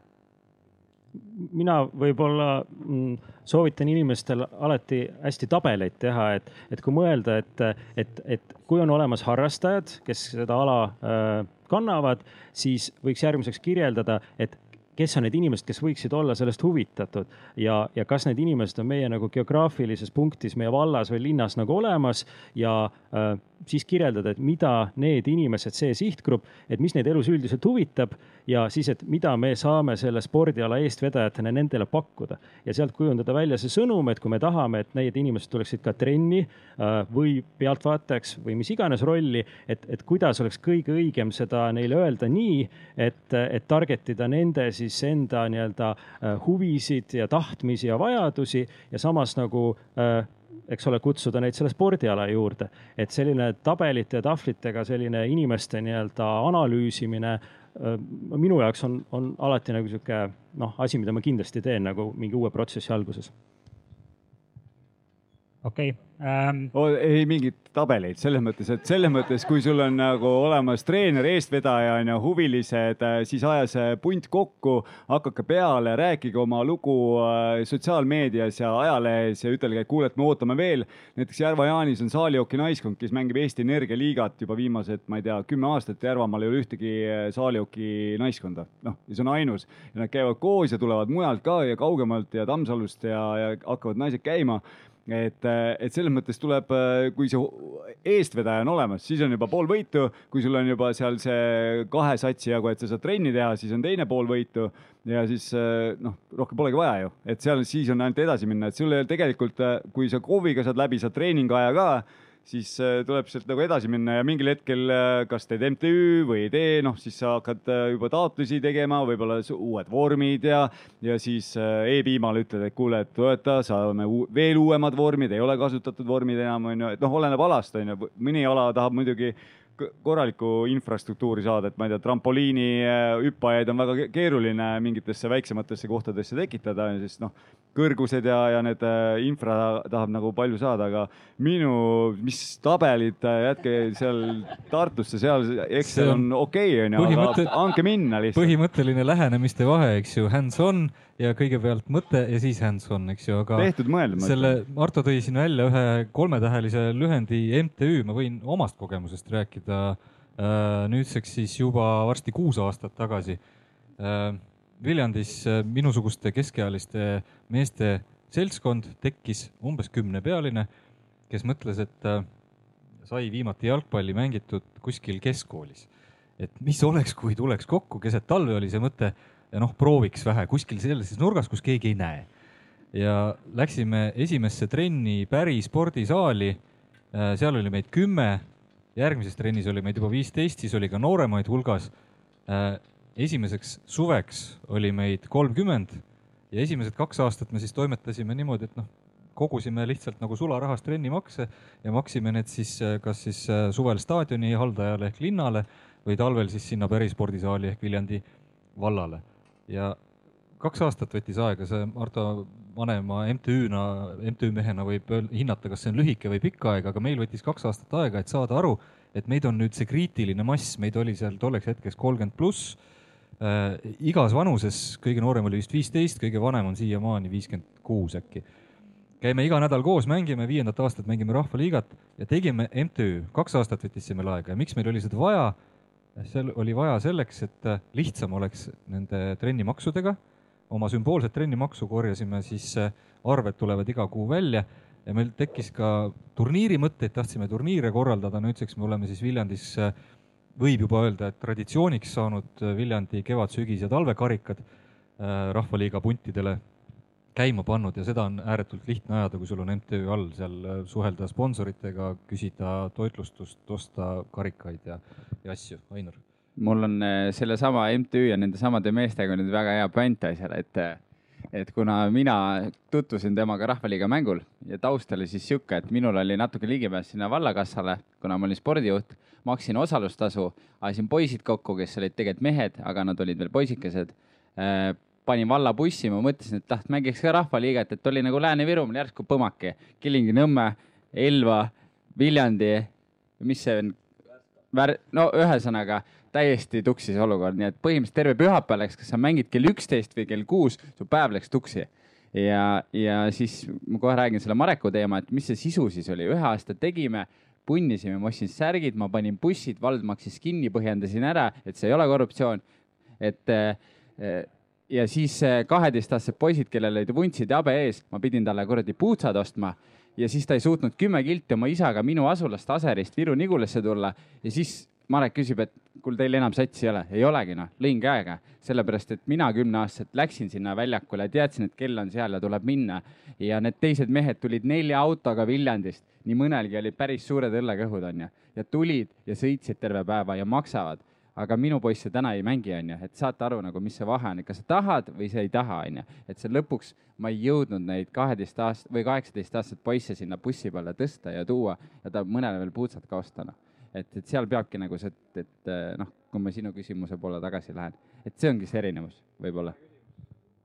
Mina võib-olla mm, soovitan inimestel alati hästi tabeleid teha, et, et kui mõelda, et, et, et kui on olemas harrastajad, kes seda ala äh, kannavad, siis võiks järgmiseks kirjeldada, et kes on need inimesed, kes võiksid olla sellest huvitatud ja, ja kas need inimesed on meie nagu geograafilises punktis meie vallas või linnas nagu olemas ja äh, siis kirjeldada, et mida need inimesed, see sihtgrupp, et mis neid elus üldiselt huvitab ja siis, et mida me saame selle spordiala eestvedajatena nendele pakkuda. ja sealt kujundada välja see sõnum, et kui me tahame, et need inimesed tuleksid ka trenni äh, või pealtvaatajaks või mis iganes rolli, et, et kuidas oleks kõige õigem seda neile öelda nii, et, et target ida nende siis enda nii-öelda äh, huvisid ja tahtmisi ja vajadusi ja samas nagu äh, eks ole, kutsuda neid selle spordiala juurde. et selline tabelite ja tahvlitega selline inimeste nii-öelda analüüsimine minu jaoks on, on alati nagu sihuke noh, asi, mida ma kindlasti teen nagu mingi uue protsessi alguses. Okei okay ähm.... Oh, ei mingit tabeleid selles mõttes, et selles mõttes, kui sul on nagu olemas treener, eestvedaja on ju, huvilised, äh, siis aja see punt kokku, hakake peale, rääkige oma lugu äh, sotsiaalmeedias ja ajalehes ja ütelge, et kuule, et me ootame veel. näiteks Järva Jaanis on saalihokki naiskond, kes mängib Eesti Energia liigat juba viimased, ma ei tea, kümme aastat. Järvamaal ei ole ühtegi äh, saalihokki naiskonda, noh, ja see on ainus ja nad käivad koos ja tulevad mujalt ka ja kaugemalt ja Tammsalust ja, ja hakkavad naised käima et, et selles mõttes tuleb, kui see eestvedaja on olemas, siis on juba pool võitu. kui sul on juba seal see kahe satsi jagu, et sa saad trenni teha, siis on teine pool võitu. Ja siis noh, rohkem polegi vaja ju, et seal siis on ainult edasi minna, et sul tegelikult, kui sa KOV-iga saad läbi, saad treeningaja ka siis äh, tuleb sealt nagu edasi minna ja mingil hetkel äh, kas teed MTÜ või ei tee, noh siis sa hakkad äh, juba taotlusi tegema, võib-olla uued vormid ja, ja siis e-piimale ütled, et kuule, et toeta, saame veel uuemad vormid, ei ole kasutatud vormid enam, on ju, et noh, oleneb alast, on ju, mõni ala tahab muidugi korralikku infrastruktuuri saada, et ma ei tea, trampoliinihüppajaid on väga keeruline mingitesse väiksematesse kohtadesse tekitada, sest noh, kõrgused ja, ja need äh, infra tahab nagu palju saada, aga minu, mis tabelid, äh, jätke seal Tartusse, seal Excel on, on okei okay,, onju, aga andke minna lihtsalt. põhimõtteline lähenemiste vahe, eks ju, hands-on ja kõigepealt mõte ja siis hands-on, eks ju, aga. tehtud mõeldud. selle, Arto tõi siin välja ühe kolmetähelise lühendi MTÜ, ma võin omast kogemusest rääkida. Äh, nüüdseks siis juba varsti kuus aastat tagasi Viljandis minusuguste keskealiste meeste seltskond tekkis umbes kümnepealine, kes mõtles, et äh, sai viimati jalgpalli mängitud kuskil keskkoolis. et mis oleks, kui tuleks kokku, keset talve oli see mõte ja noh, prooviks vähe kuskil sellises nurgas, kus keegi ei näe. ja läksime esimesse trenni Päri spordisaali. Äh, seal oli meid kümme, järgmises trennis oli meid juba viisteist, siis oli ka nooremaid hulgas. Äh, esimeseks suveks oli meid kolmkümmend ja esimesed kaks aastat me siis toimetasime niimoodi, et noh, kogusime lihtsalt nagu sularahas trennimakse ja maksime need siis kas siis suvel staadioni haldajale ehk linnale või talvel siis sinna pärispordisaali ehk Viljandi vallale. Ja kaks aastat võttis aega, see Arto Vanema MTÜ-na, MTÜ mehena võib hinnata, kas see on lühike või pikk aeg, aga meil võttis kaks aastat aega, et saada aru, et meid on nüüd see kriitiline mass, meid oli seal tolleks hetkeks kolmkümmend pluss äh,. igas vanuses, kõige noorem oli vist viisteist, kõige vanem on siiamaani viiskümmend kuus äkki. käime iga nädal koos, mängime, viiendat aastat mängime Rahvaliigat ja tegime MTÜ, kaks aastat võttis see meil aega ja miks meil oli seda vaja seal oli vaja selleks, et äh, lihtsam oleks nende trennimaksudega. oma sümboolset trennimaksu korjasime siis, äh, arved tulevad iga kuu välja ja meil tekkis ka turniiri mõtteid, tahtsime turniire korraldada, nüüdseks me oleme siis Viljandis, äh, võib juba öelda, et traditsiooniks saanud Viljandi kevad, sügis ja talvekarikad Rahvaliiga puntidele käima pannud ja seda on ääretult lihtne ajada, kui sul on MTÜ all seal äh, suhelda sponsoritega, küsida toitlustust, osta karikaid ja, ja asju. Ainar. mul on äh, sellesama MTÜ ja nende samade meestega nüüd väga hea pant asjale, et, äh, et kuna mina tutvusin temaga Rahvaliiga mängul ja taust oli siis sihuke, et minul oli natuke ligipääs sinna vallakassale, kuna ma olin spordijuht, maksin osalustasu, ajasin poisid kokku, kes olid tegelikult mehed, aga nad olid veel poisikesed panin vallabussi, ma mõtlesin, et taht mängiks ka rahvaliiget, et oli nagu Lääne-Virumaal järsku põmake, Kilingi-Nõmme, Elva, Viljandi, mis see on? Vär-, no ühesõnaga täiesti tuksis olukord, nii et põhimõtteliselt terve pühapäev läks, kas sa mängid kell üksteist või kell kuus, su päev läks tuksi. ja, ja siis ma kohe räägin selle Mareku teema, et mis see sisu siis oli, ühe aasta tegime, punnisime, ma ostsin särgid, ma panin bussid, vald maksis kinni, põhjendasin ära, et see ei ole korruptsioon. et äh, ja siis kaheteistaastased poisid, kellel olid vuntsid ja habe ees, ma pidin talle kuradi puutsad ostma. Ja siis ta ei suutnud kümme kilti oma isaga minu asulast Aserist Viru-Nigulasse tulla. Ja siis Marek küsib, et kuule, teil enam satsi ei ole. ei olegi noh, lõin käega, sellepärast et mina kümneaastaselt läksin sinna väljakule, teadsin, et kell on seal ja tuleb minna. ja need teised mehed tulid nelja autoga Viljandist, nii mõnelgi olid päris suured õllekõhud, onju, ja tulid ja sõitsid terve päeva ja maksavad aga minu poisse täna ei mängi, onju, et saate aru nagu, mis see vahe on, et kas sa tahad või sa ei taha, onju. et see lõpuks ma ei jõudnud neid kaheteist aast- või kaheksateist aastaseid poisse sinna bussi peale tõsta ja tuua ja ta mõnele veel puutsad ka osta, noh. et, et seal peabki nagu see, et, et noh, kui ma sinu küsimuse poole tagasi lähen, et see ongi see erinevus võib-olla.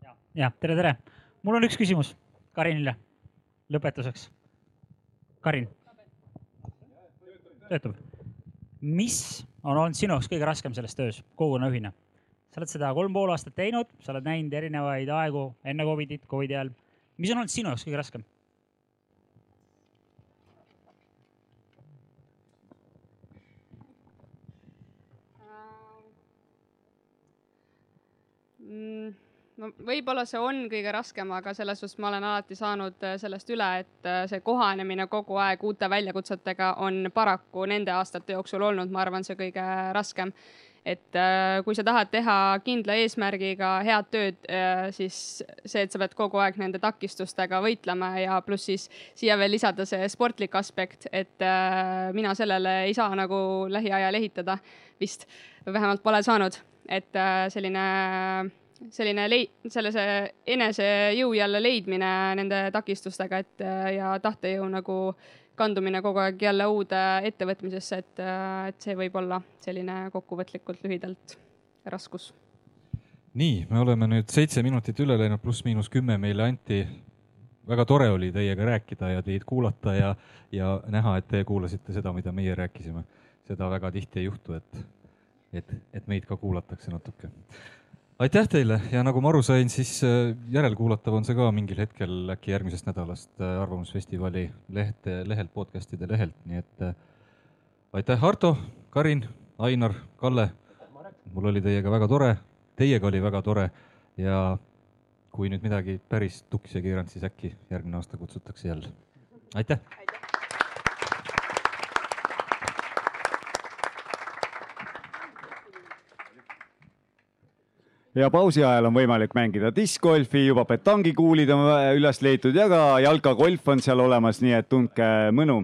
ja, ja tere, tere. mul on üks küsimus Karinile lõpetuseks. Karin. töötab? Mis on olnud sinu jaoks kõige raskem selles töös, kogukonnajuhina? sa oled seda kolm pool aastat teinud, sa oled näinud erinevaid aegu enne Covidit, Covidi ajal. mis on olnud sinu jaoks kõige raskem? mm no võib-olla see on kõige raskem, aga selles suhtes ma olen alati saanud äh, sellest üle, et äh, see kohanemine kogu aeg uute väljakutsetega on paraku nende aastate jooksul olnud, ma arvan, see kõige raskem. et äh, kui sa tahad teha kindla eesmärgiga head tööd, siis see, et sa pead kogu aeg nende takistustega võitlema ja pluss siis siia veel lisada see sportlik aspekt, et mina sellele ei saa nagu lähiajal ehitada vist, vähemalt pole saanud, et selline selline lei-, sellise enesejõu jälle leidmine nende takistustega, et ja tahtejõu nagu kandumine kogu aeg jälle uude ettevõtmisesse, et, et see võib olla selline kokkuvõtlikult lühidalt raskus. nii, me oleme nüüd seitse minutit üle läinud, pluss-miinus kümme meile anti. väga tore oli teiega rääkida ja teid kuulata ja, ja näha, et te kuulasite seda, mida meie rääkisime. seda väga tihti ei juhtu, et, et, et meid ka kuulatakse natuke aitäh teile ja nagu ma aru sain, siis äh, järelkuulatav on see ka mingil hetkel äkki järgmisest nädalast äh, Arvamusfestivali leht, lehelt, podcast'ide lehelt, nii et äh, aitäh, Arto, Karin, Ainar, Kalle. mul oli teiega väga tore, teiega oli väga tore ja kui nüüd midagi päris tuksi ei keeranud, siis äkki järgmine aasta kutsutakse jälle. aitäh, aitäh.! Ja pausi ajal on võimalik mängida diskgolfi, juba petangikuulid on üles leitud ja ka jalkagolf on seal olemas, nii et tundke mõnu.